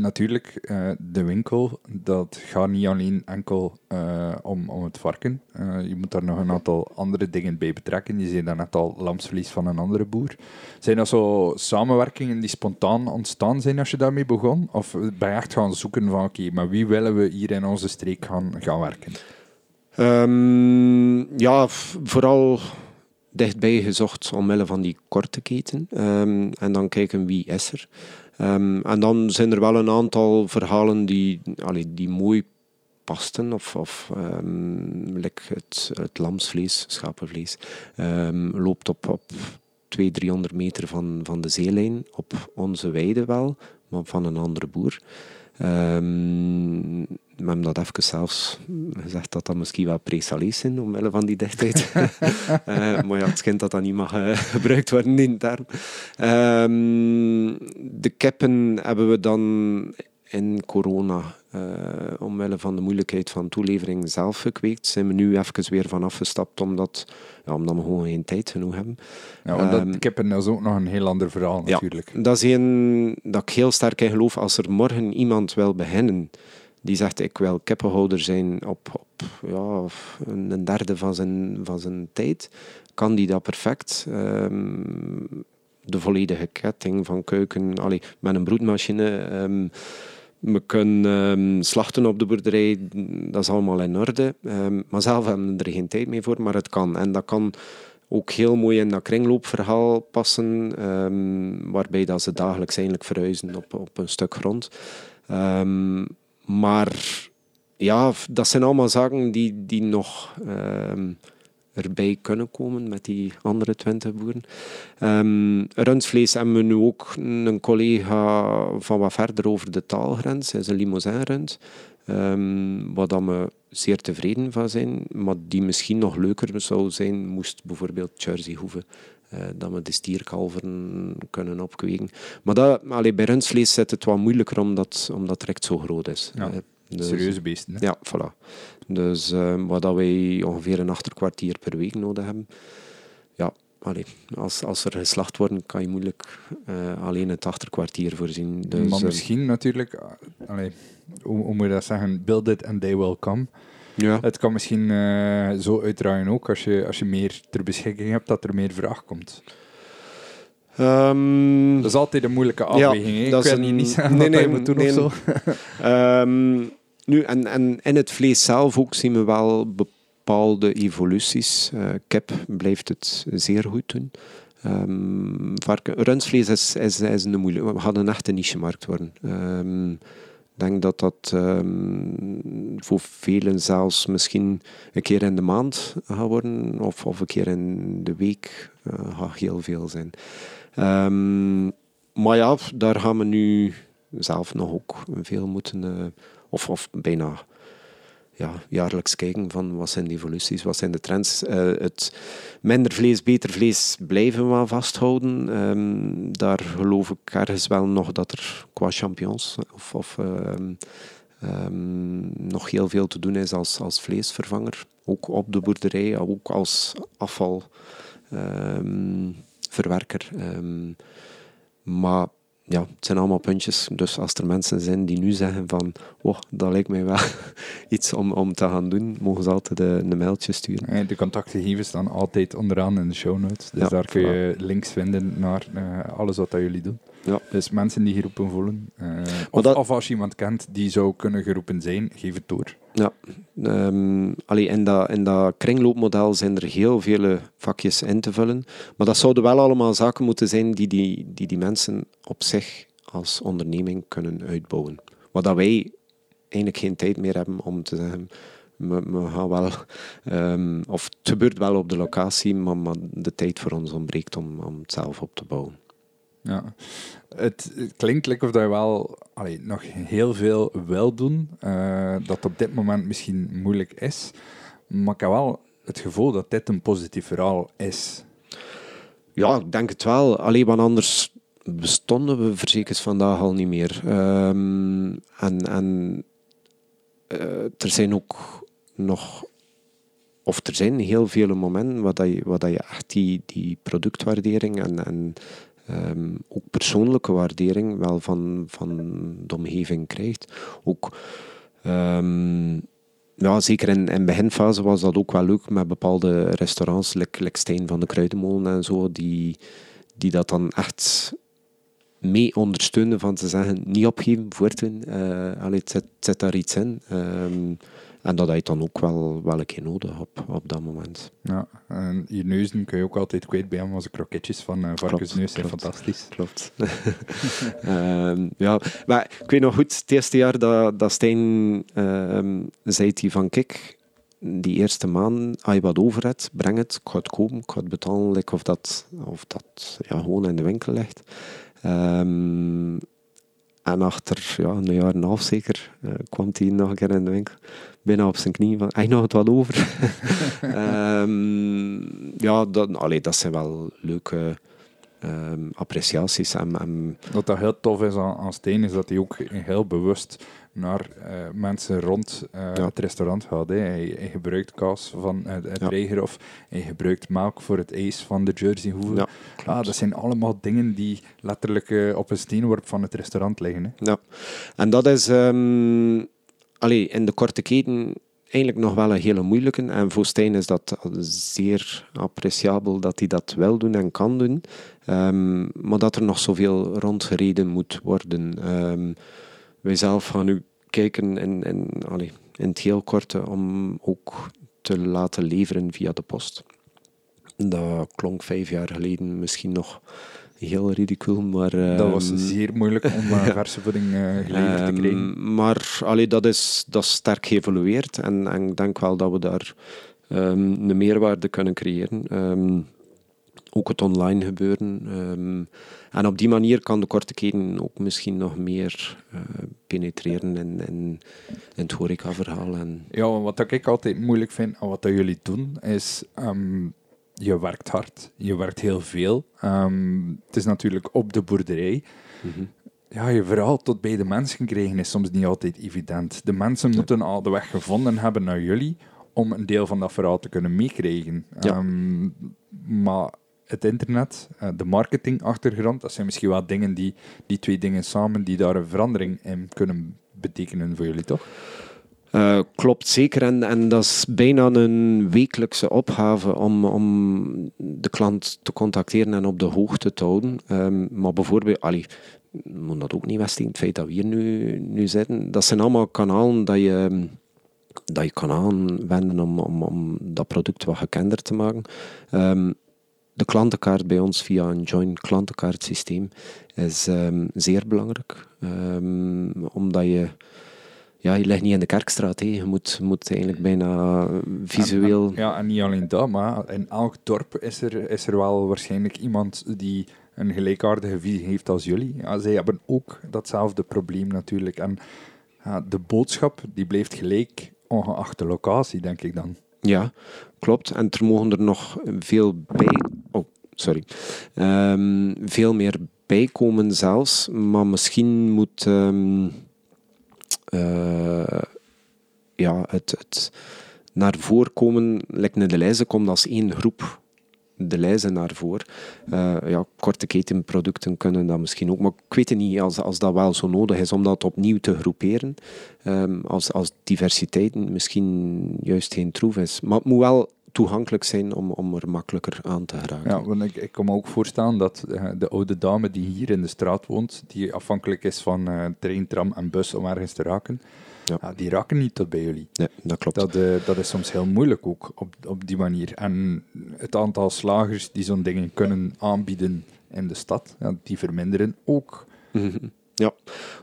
A: natuurlijk, uh, de winkel, dat gaat niet alleen enkel uh, om, om het varken. Uh, je moet daar nog een aantal andere dingen bij betrekken. Je ziet dan net al lamsvlies van een andere boer. Zijn dat zo samenwerkingen die spontaan ontstaan zijn als je daarmee begon? Of ben je echt gaan zoeken van, oké, maar wie willen we hier in onze streek gaan, gaan werken?
B: Um, ja, vooral dichtbij gezocht omwille van die korte keten. Um, en dan kijken wie is er. Um, en dan zijn er wel een aantal verhalen die, allee, die mooi pasten. Of, of um, het, lamsvlees, schapenvlees, um, loopt op, op 200, 300 meter van, van de zeelijn. Op onze weide wel, maar van een andere boer. Um, we hebben dat even zelfs gezegd dat dat misschien wel pre-salés zijn, omwille van die dichtheid. uh, maar ja, het schijnt dat dat niet mag uh, gebruikt worden in term. Um, de keppen hebben we dan in corona, uh, omwille van de moeilijkheid van toelevering zelf gekweekt, zijn we nu even weer van afgestapt, omdat, ja, omdat we gewoon geen tijd genoeg hebben.
A: Ja, want um, dat kippen is ook nog een heel ander verhaal natuurlijk.
B: Ja, dat is een dat ik heel sterk in geloof. Als er morgen iemand wil beginnen die zegt ik wil kippenhouder zijn op, op ja, een derde van zijn, van zijn tijd, kan die dat perfect. Um, de volledige ketting van keuken, allee, met een broedmachine. Um, we kunnen um, slachten op de boerderij, dat is allemaal in orde. maar zelf hebben we er geen tijd meer voor, maar het kan. En dat kan ook heel mooi in dat kringloopverhaal passen, waarbij dat ze dagelijks eigenlijk verhuizen op, op een stuk grond. Maar ja, dat zijn allemaal zaken die, die nog erbij kunnen komen met die andere twintig boeren. Um, rundvlees hebben we nu ook een collega van wat verder over de taalgrens. Hij is een limousin-rund. Um, waar dan we zeer tevreden van zijn, maar die misschien nog leuker zou zijn, moest bijvoorbeeld Jersey hoeven. Uh, dat we de stierkalveren kunnen opkweken. Maar dat, allee, bij rundvlees zit het wat moeilijker omdat, omdat het recht zo groot is.
A: Ja, uh, dus, serieuze beesten.
B: Ja, voilà. Dus uh, wat dat wij ongeveer een achterkwartier per week nodig hebben. Ja, allee, als, als er geslacht worden, kan je moeilijk alleen het achterkwartier voorzien. Dus,
A: maar misschien natuurlijk, allee, hoe, hoe moet je dat zeggen, build it and they will come. Ja. Het kan misschien uh, zo uitdraaien ook als je, als je meer ter beschikking hebt, dat er meer vraag komt.
B: Um,
A: dat is altijd een moeilijke afweging. Ja, dat ik wil een... niet zeggen nee, nee, je moet doen nee, of zo.
B: um, nu, en, en in het vlees zelf ook zien we wel bepaalde evoluties. Uh, kip blijft het zeer goed doen. Um, rundvlees is, is, is een moeilijke. We echt een niche-markt worden. Um, ik denk dat dat um, voor velen zelfs misschien een keer in de maand gaat worden, of, of een keer in de week uh, gaat heel veel zijn. Maar ja, daar gaan we nu zelf nog ook veel moeten, uh, of, of bijna ja, jaarlijks kijken van wat zijn de evoluties, wat zijn de trends. Uh, het minder vlees, beter vlees blijven we vasthouden. Um, daar geloof ik ergens wel nog dat er qua champions of, of um, um, nog heel veel te doen is als, als vleesvervanger. Ook op de boerderij, ook als afvalverwerker. maar ja, het zijn allemaal puntjes. Dus als er mensen zijn die nu zeggen van, oh, dat lijkt mij wel iets om, om te gaan doen, mogen ze altijd een, een mailtje sturen.
A: de contactgegevens staan altijd onderaan in de show notes. Dus daar kun je links vinden naar uh, alles wat dat jullie doen.
B: Ja.
A: Dus mensen die geroepen voelen. Uh, of, dat... of, als je iemand kent die zou kunnen geroepen zijn, geef het door.
B: Ja, um, allee, in, dat, in dat kringloopmodel zijn er heel veel vakjes in te vullen. Maar dat zouden wel allemaal zaken moeten zijn die die, die, die mensen op zich als onderneming kunnen uitbouwen. Wat dat wij eigenlijk geen tijd meer hebben om te zeggen we, we gaan wel, um, of het gebeurt wel op de locatie, maar, maar de tijd voor ons ontbreekt om, om het zelf op te bouwen.
A: Ja. Het, klinkt lekker of dat je wel nog heel veel wil doen, uh, dat op dit moment misschien moeilijk is. Maar ik heb wel het gevoel dat dit een positief verhaal is.
B: Ja, ik denk het wel. Alleen want anders bestonden we verzekerd vandaag al niet meer. Um, en en uh, er zijn ook nog of er zijn heel veel momenten waar, dat je, dat je echt die, die productwaardering en, en um, ook persoonlijke waardering wel van, van de omgeving krijgt. Ook, um, ja, zeker in, de beginfase was dat ook wel leuk met bepaalde restaurants, like, Steen van de Kruidenmolen en zo, die, die dat dan echt mee ondersteunen van te zeggen, niet opgeven, voortdoen, uh, allee, zet, zet daar iets in. Um, en dat had je dan ook wel, wel een keer nodig op, op dat moment.
A: Ja, en je neuzen kun je ook altijd kwijt bij hem, de kroketjes van uh, varkensneus zijn fantastisch.
B: Klopt. um, ja, maar ik weet nog goed, het eerste jaar dat, dat Stijn um, zei hij van kijk, die eerste maand, als je wat over hebt, breng het, ik ga het kopen, ik ga het betalen, like of dat, of dat ja, gewoon in de winkel ligt. Um, en achter ja, een jaar en een half zeker uh, kwam hij nog een keer in de winkel. Bijna op zijn knie van, hij nog het wel over? um, ja, dat, allee, dat zijn wel leuke um, appreciaties. En, en,
A: Wat dat heel tof is aan, aan Steen, is dat hij ook heel bewust naar uh, mensen rond uh, ja. het restaurant gaat. Hè. Hij, hij, gebruikt kaas van uh, het ja. Reigerhof, hij gebruikt melk voor het ijs van de Jersey Hoeve. Ja, ah, dat zijn allemaal dingen die letterlijk op een steenworp van het restaurant liggen. Hè.
B: Ja, en dat is um, allee, in de korte keten eigenlijk nog wel een hele moeilijke. En voor Stijn is dat zeer appreciabel dat hij dat wel doen en kan doen. Um, maar dat er nog zoveel rondgereden moet worden. Um, wij zelf gaan nu kijken in, in, in het heel korte om ook te laten leveren via de post. Dat klonk vijf jaar geleden misschien nog heel ridicuul, maar...
A: dat was um, zeer moeilijk om uh, verse voeding uh, geleverd um, te krijgen.
B: Maar allee, dat, is, dat is sterk geëvolueerd en, en ik denk wel dat we daar um, een meerwaarde kunnen creëren. ook het online gebeuren. En op die manier kan de korte keten ook misschien nog meer uh, penetreren in, in, in het horecaverhaal. En...
A: Ja, wat ik altijd moeilijk vind aan wat dat jullie doen, is je werkt hard, je werkt heel veel. Um, het is natuurlijk op de boerderij. Mm -hmm. Ja, je verhaal tot bij de mensen krijgen is soms niet altijd evident. De mensen ja. moeten al de weg gevonden hebben naar jullie om een deel van dat verhaal te kunnen meekrijgen. Ja. Um, maar het internet, uh, de marketingachtergrond, dat zijn misschien wel dingen die, die twee dingen samen, die daar een verandering in kunnen betekenen voor jullie, toch?
B: Uh, klopt zeker, en, en dat is bijna een wekelijkse opgave om, om de klant te contacteren en op de hoogte te houden. Um, maar bijvoorbeeld, allee, moet dat ook niet wegsteken, het feit dat we hier nu, nu zitten, dat zijn allemaal kanalen dat je, dat je kan aanwenden om, om, om dat product wat gekender te maken. Um, de klantenkaart bij ons via een joint klantenkaartsysteem is um, zeer belangrijk. Omdat je, ja, je ligt niet in de kerkstraat. He. Je moet, moet eigenlijk bijna visueel...
A: En, en, ja, en niet alleen dat, maar in elk dorp is er, is er wel waarschijnlijk iemand die een gelijkaardige visie heeft als jullie. Ja, zij hebben ook datzelfde probleem natuurlijk. En ja, de boodschap die blijft gelijk, ongeacht de locatie, denk ik dan.
B: Ja, klopt. En er mogen er nog veel bij. Oh, sorry. Um, veel meer bijkomen zelfs. Maar misschien moet. Um, uh, ja, het, het naar voren komen, de lijzen komt als één groep de lijzen naar voor. Uh, ja, korte ketenproducten kunnen dat misschien ook, maar ik weet het niet als, als dat wel zo nodig is om dat opnieuw te groeperen. Um, als, als diversiteit misschien juist geen troef is. Maar het moet wel toegankelijk zijn om, om er makkelijker aan te geraken.
A: Ja, want ik, ik kan me ook voorstellen dat uh, de oude dame die hier in de straat woont, die afhankelijk is van uh, trein, tram en bus om ergens te raken, ja. ja. die raken niet tot bij jullie.
B: Nee, dat klopt.
A: Dat, uh, dat is soms heel moeilijk ook op, op die manier. En het aantal slagers die zo'n dingen kunnen aanbieden in de stad, ja, die verminderen ook.
B: Mm -hmm. Ja,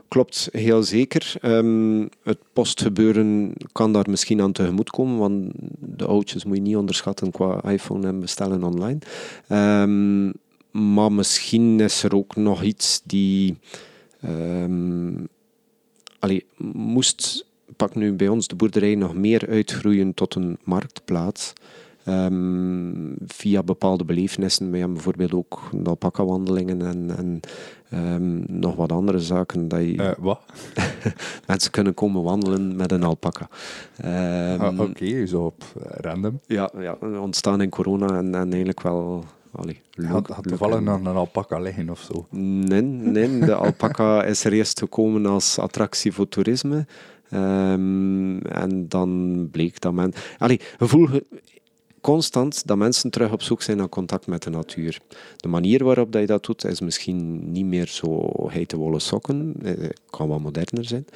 B: klopt, heel zeker. Um, het postgebeuren kan daar misschien aan tegemoet komen, want de oudjes moet je niet onderschatten qua iPhone en bestellen online. Um, maar misschien is er ook nog iets die. Um, moest, pak nu bij ons de boerderij nog meer uitgroeien tot een marktplaats. Um, via bepaalde belevenissen. We hebben bijvoorbeeld ook alpaca-wandelingen en, en um, nog wat andere zaken. Dat je
A: uh, wat?
B: mensen kunnen komen wandelen met een alpaca.
A: Um, ah, Oké, okay, zo op random.
B: Ja, ja, ontstaan in corona en, en eigenlijk wel Allee,
A: had, had toevallig nog een alpaca liggen of zo?
B: Nee, nee de alpaca is er eerst gekomen als attractie voor toerisme. Um, en dan bleek dat men... Allee, gevoel, constant dat mensen terug op zoek zijn naar contact met de natuur. De manier waarop dat je dat doet is misschien niet meer zo geitenwolle sokken. Het eh, kan wel moderner zijn.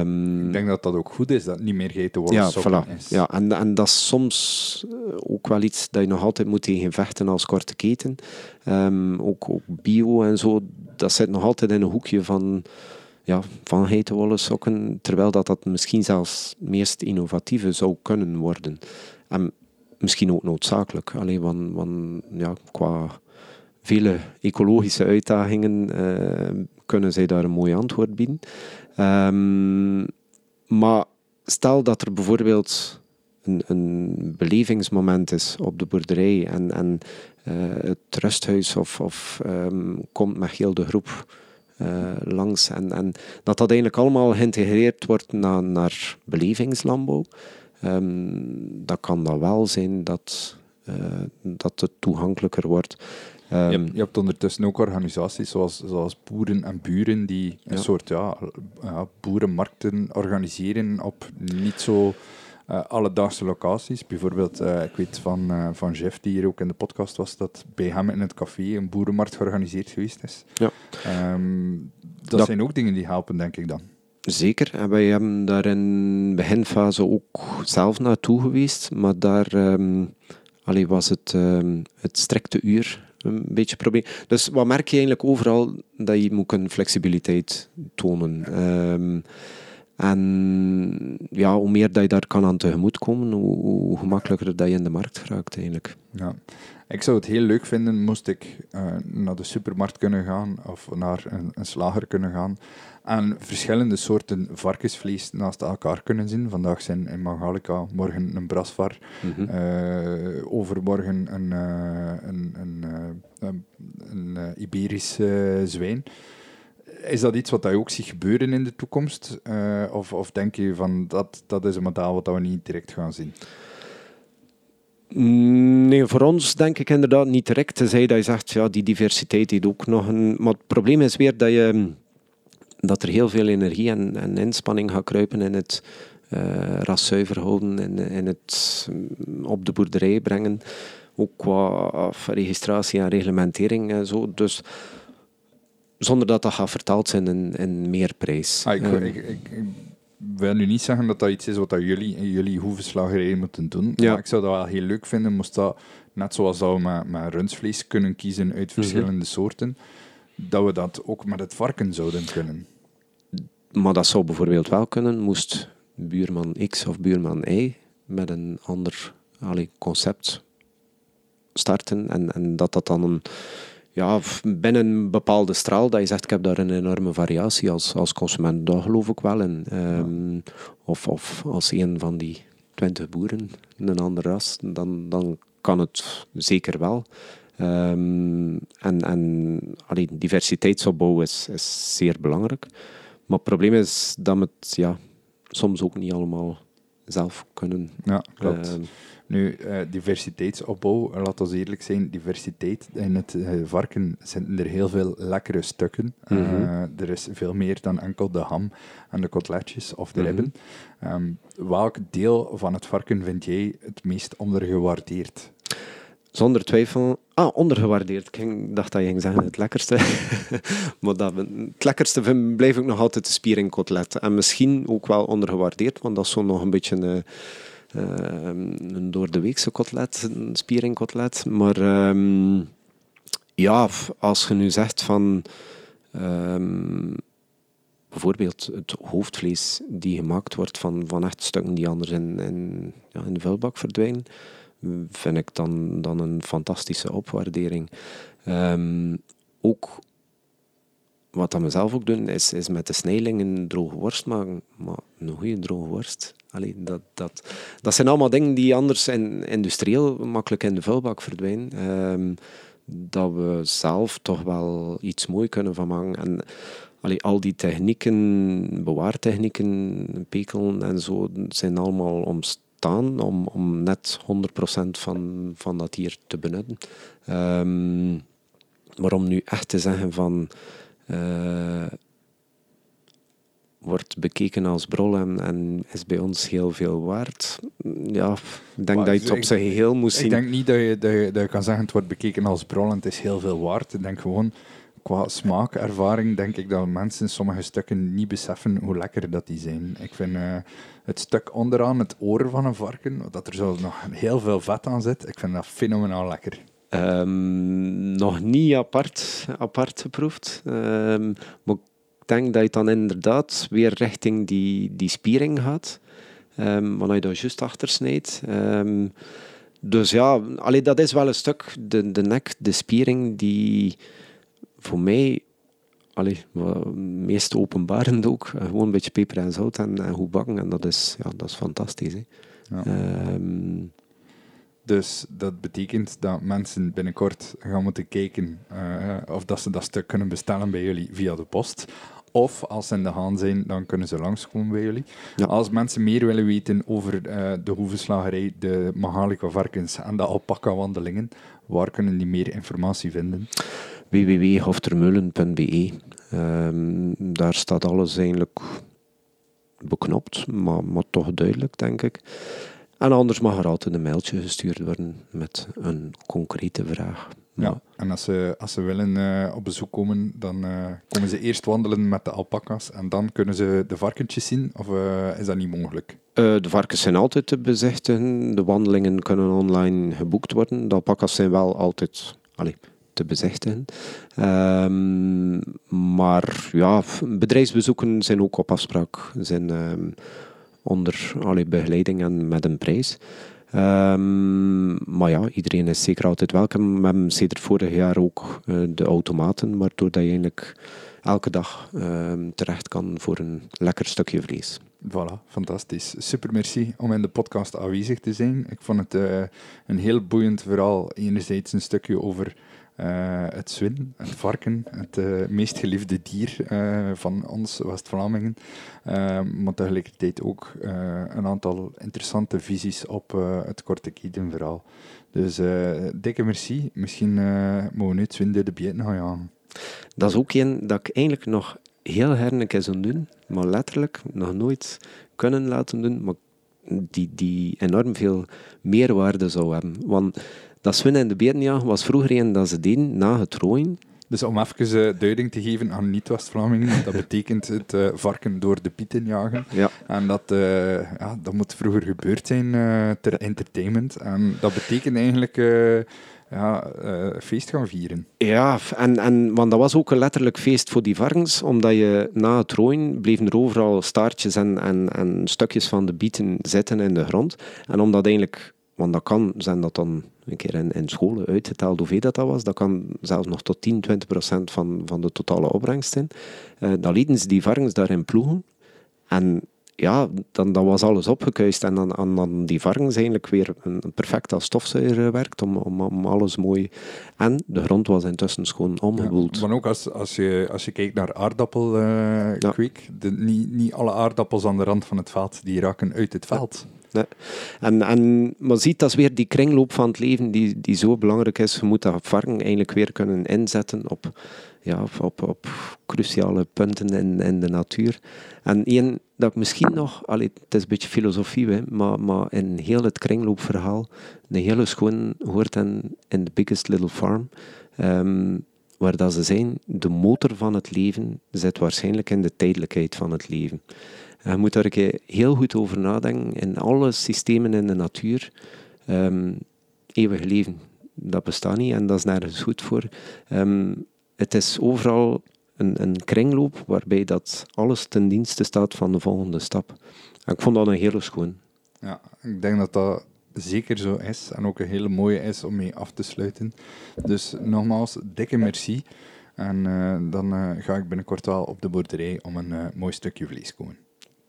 B: Um,
A: ik denk dat dat ook goed is, dat het niet meer geitenwolle ja, sokken
B: voilà. is. Ja, en, en dat is soms eh, ook wel iets dat je nog altijd moet tegen vechten als korte keten. Um, ook, ook bio en zo, dat zit nog altijd in een hoekje van ja, van geitenwolle sokken, terwijl dat, dat misschien zelfs het meest innovatieve zou kunnen worden. En misschien ook noodzakelijk. Alleen van, ja, qua vele ecologische uitdagingen uh, kunnen zij daar een mooi antwoord bieden. Um, maar stel dat er bijvoorbeeld een, een belevingsmoment is op de boerderij en, en uh, het rusthuis of, of um, komt met heel de groep uh, langs en, en dat dat eigenlijk allemaal geïntegreerd wordt naar, naar belevingslandbouw. Um, dan kan dat wel zijn dat, uh, dat het toegankelijker wordt.
A: Um, je, hebt, je, hebt, ondertussen ook organisaties zoals, zoals Boeren en Buren die een soort ja, ja, boerenmarkten organiseren op niet zo uh, alledaagse locaties. Bijvoorbeeld, uh, ik weet van, uh, van Jeff, die hier ook in de podcast was, dat bij hem in het café een boerenmarkt georganiseerd geweest is. Ja. Um, dat, dat, zijn ook dingen die helpen, denk ik dan.
B: Zeker, en wij hebben daar in beginfase ook zelf naartoe geweest, maar daar allee, was het, um, het strikte uur een beetje probleem. Dus wat merk je eigenlijk overal? Dat je moet een flexibiliteit tonen. Um, en ja, hoe meer dat je daar kan aan tegemoet komen, hoe, hoe gemakkelijker dat je in de markt geraakt eigenlijk.
A: Ja. Ik zou het heel leuk vinden moest ik uh, naar de supermarkt kunnen gaan of naar een, een slager kunnen gaan en verschillende soorten varkensvlees naast elkaar kunnen zien. Vandaag zijn in Magalica, morgen een brasvar, mm -hmm. uh, overmorgen een, uh, een, een, uh, een, een Iberisch zwijn. Is dat iets wat je ook ziet gebeuren in de toekomst? of, of denk je van dat, dat is een model wat we niet direct gaan zien?
B: Nee, voor ons denk ik inderdaad niet direct. Tenzij dat je zegt, ja, die diversiteit heeft ook nog een... Maar het probleem is weer dat je dat er heel veel energie en, en inspanning gaat kruipen in het uh, ras zuiver houden, in, in het mm, op de boerderij brengen, ook qua registratie en reglementering en zo. Dus zonder dat dat gaat vertaald zijn in, in meer prijs.
A: Ah, ik, um, ik, ik, ik, wil nu niet zeggen dat dat iets is wat dat jullie, jullie moeten doen, ja. maar ik zou dat wel heel leuk vinden, moest dat, net zoals dat we met, met rundsvlees kunnen kiezen uit mhm. verschillende mm -hmm. soorten, dat we dat ook met het varken zouden kunnen.
B: Maar dat zou bijvoorbeeld wel kunnen, moest buurman X of buurman Y met een ander concept starten en, en dat dat dan een, ja, binnen een bepaalde straal, dat je zegt, ik heb daar een enorme variatie als, als consument, daar geloof ik wel in. Um, of, of als een van die twintig boeren een andere ras, dan, dan kan het zeker wel. Um, en en allee, diversiteitsopbouw is, is zeer belangrijk. Maar het probleem is dat het ja, soms ook niet allemaal zelf kunnen.
A: Ja, klopt.
B: Ehm,
A: Nu, eh, diversiteitsopbouw, laat ons eerlijk zijn, diversiteit in het eh, varken zitten er heel veel lekkere stukken. Eh,
B: Mhm.
A: er is veel meer dan enkel de ham en de kotletjes of de
B: Mhm.
A: ribben. Ehm, welk deel van het varken vind jij het meest ondergewaardeerd?
B: Zonder twijfel. Ah, ondergewaardeerd. Ik dacht dat je ging zeggen het lekkerste. maar dat, het lekkerste vind, ik nog altijd de spieringkotlet. En misschien ook wel ondergewaardeerd, want dat is zo nog een beetje eh, een door de weekse kotlet, een spieringkotlet. Maar ehm, ja, als je nu zegt van ehm, bijvoorbeeld het hoofdvlees die gemaakt wordt van, van echt stukken die anders in, in, ja, in de vuilbak verdwijnen vind ik dan, dan een fantastische opwaardering. Ehm, ook wat dat mezelf ook doen, is, is met de snijlingen droge worst maken. Maar een goede droge worst, allee, dat, dat, dat zijn allemaal dingen die anders in, industrieel makkelijk in de vuilbak verdwijnen. Ehm, dat we zelf toch wel iets mooi kunnen van maken. En al die technieken, bewaartechnieken, pekelen en zo, zijn allemaal om, om net 100% van, van dat dier te benutten. Ehm, maar om nu echt te zeggen van... eh, wordt bekeken als brol en, en is bij ons heel veel waard. Ja, ik denk
A: Maar
B: dat je het op
A: ik-
B: zijn geheel moet
A: Ik
B: zien.
A: denk niet dat je, dat, je, dat je kan zeggen het wordt bekeken als brol en het is heel veel waard. Ik denk gewoon, qua smaakervaring denk ik dat mensen sommige stukken niet beseffen hoe lekker dat die zijn. Ik vind eh, het stuk onderaan het oor van een varken, dat er zo nog heel veel vet aan zit, ik vind dat fenomenaal lekker.
B: Ehm, nog niet apart, apart geproefd. Ehm, maar ik denk dat je dan inderdaad weer richting die, die spiering gaat. Ehm wanneer je daar juist achter snijdt. Ehm, dus ja, allee, dat is wel een stuk, de, de nek, de spiering, die voor mij, allee, wat meest openbarend ook, eh, gewoon een beetje peper en zout en, en goed bakken. En dat is, ja, dat is fantastisch. Hè.
A: Ja.
B: Ehm,
A: Dus dat betekent dat mensen binnenkort gaan moeten kijken eh, of dat ze dat stuk kunnen bestellen bij jullie via de post. Of als ze in de haan zijn, dan kunnen ze langskomen bij jullie.
B: Ja.
A: Als mensen meer willen weten over eh, de hoevenslagerij, de Mahalica varkens en de alpaca wandelingen, waar kunnen die meer informatie vinden?
B: www.hoftermeulen.be. Ehm, daar staat alles eigenlijk beknopt, maar, maar toch duidelijk, denk ik. En anders mag er altijd een mailtje gestuurd worden met een concrete vraag.
A: Ja. En als ze, als ze willen eh, op bezoek komen, dan eh, komen ze eerst wandelen met de alpaca's en dan kunnen ze de varkentjes zien, of eh, is dat niet mogelijk?
B: De varkens zijn altijd te bezichtigen. De wandelingen kunnen online geboekt worden. De alpaca's zijn wel altijd allee, te bezichtigen. Ehm, maar ja, bedrijfsbezoeken zijn ook op afspraak. Zijn ehm, onder allee, begeleiding en met een prijs. Ehm, maar ja, iedereen is zeker altijd welkom. We hebben sinds vorig jaar ook eh, de automaten, waardoor dat je eigenlijk elke dag terecht kan voor een lekker stukje vlees.
A: Voilà, fantastisch. Super merci om in de podcast aanwezig te zijn. Ik vond het eh, een heel boeiend verhaal. Enerzijds een stukje over het zwin, het varken, het eh, meest geliefde dier eh, van ons West-Vlamingen. Eh, maar tegelijkertijd ook eh, een aantal interessante visies op eh, het korte verhaal. Dus eh, dikke merci. Misschien eh mogen we nu het zwin de bieten gaan jagen.
B: Dat is ook een dat ik eigenlijk nog heel herlijk is zou doen, maar letterlijk nog nooit kunnen laten doen, maar die, die enorm veel meerwaarde zou hebben. Want dat zwinnen in de berenjagen was vroeger een dat ze deden na het rooien.
A: Dus om even eh, duiding te geven aan niet-West-Vlamingen, dat betekent het eh, varken door de pieten jagen.
B: Ja.
A: En dat, eh, ja, dat moet vroeger gebeurd zijn ter entertainment. En dat betekent eigenlijk ja, feest gaan vieren.
B: Ja, en, en, want dat was ook een letterlijk feest voor die varkens, omdat je na het rooien bleven er overal staartjes en, en, en stukjes van de bieten zitten in de grond. En omdat eigenlijk, want dat kan, zijn dat dan een keer in, in scholen uitgeteld hoeveel dat, dat was, dat kan zelfs nog tot 10, 20 procent van, van de totale opbrengst zijn. Eh, dan lieten ze die varkens daarin ploegen. En ja, dan, dan was alles opgekuist. En dan, dan, dan die varkens eigenlijk weer een, perfect als stofzuiger werkt om, om, om, alles mooi... En de grond was intussen schoon omgewoeld.
A: maar ook als, als, je, als je kijkt naar aardappelkweek, uh, niet, niet alle aardappels aan de rand van het veld, die raken uit het veld.
B: En, en maar ziet, dat is weer die kringloop van het leven die, die zo belangrijk is. Je moet dat varken eigenlijk weer kunnen inzetten op ja, op, op, cruciale punten in, in de natuur. En één dat ik misschien nog, allee, het is een beetje filosofie, maar, maar in heel het kringloopverhaal, een hele schoon hoort in, in The Biggest Little Farm, um, waar dat ze zijn, de motor van het leven zit waarschijnlijk in de tijdelijkheid van het leven. En je moet daar een heel goed over nadenken. In alle systemen in de natuur, um, eeuwig leven, dat bestaat niet en dat is nergens goed voor. Um, het is overal een, kringloop waarbij dat alles ten dienste staat van de volgende stap. En ik vond dat een hele schoon.
A: Ja, ik denk dat dat zeker zo is en ook een hele mooie is om mee af te sluiten. Dus nogmaals, dikke merci. En uh, dan uh, ga ik binnenkort wel op de boerderij om een mooi stukje vlees komen.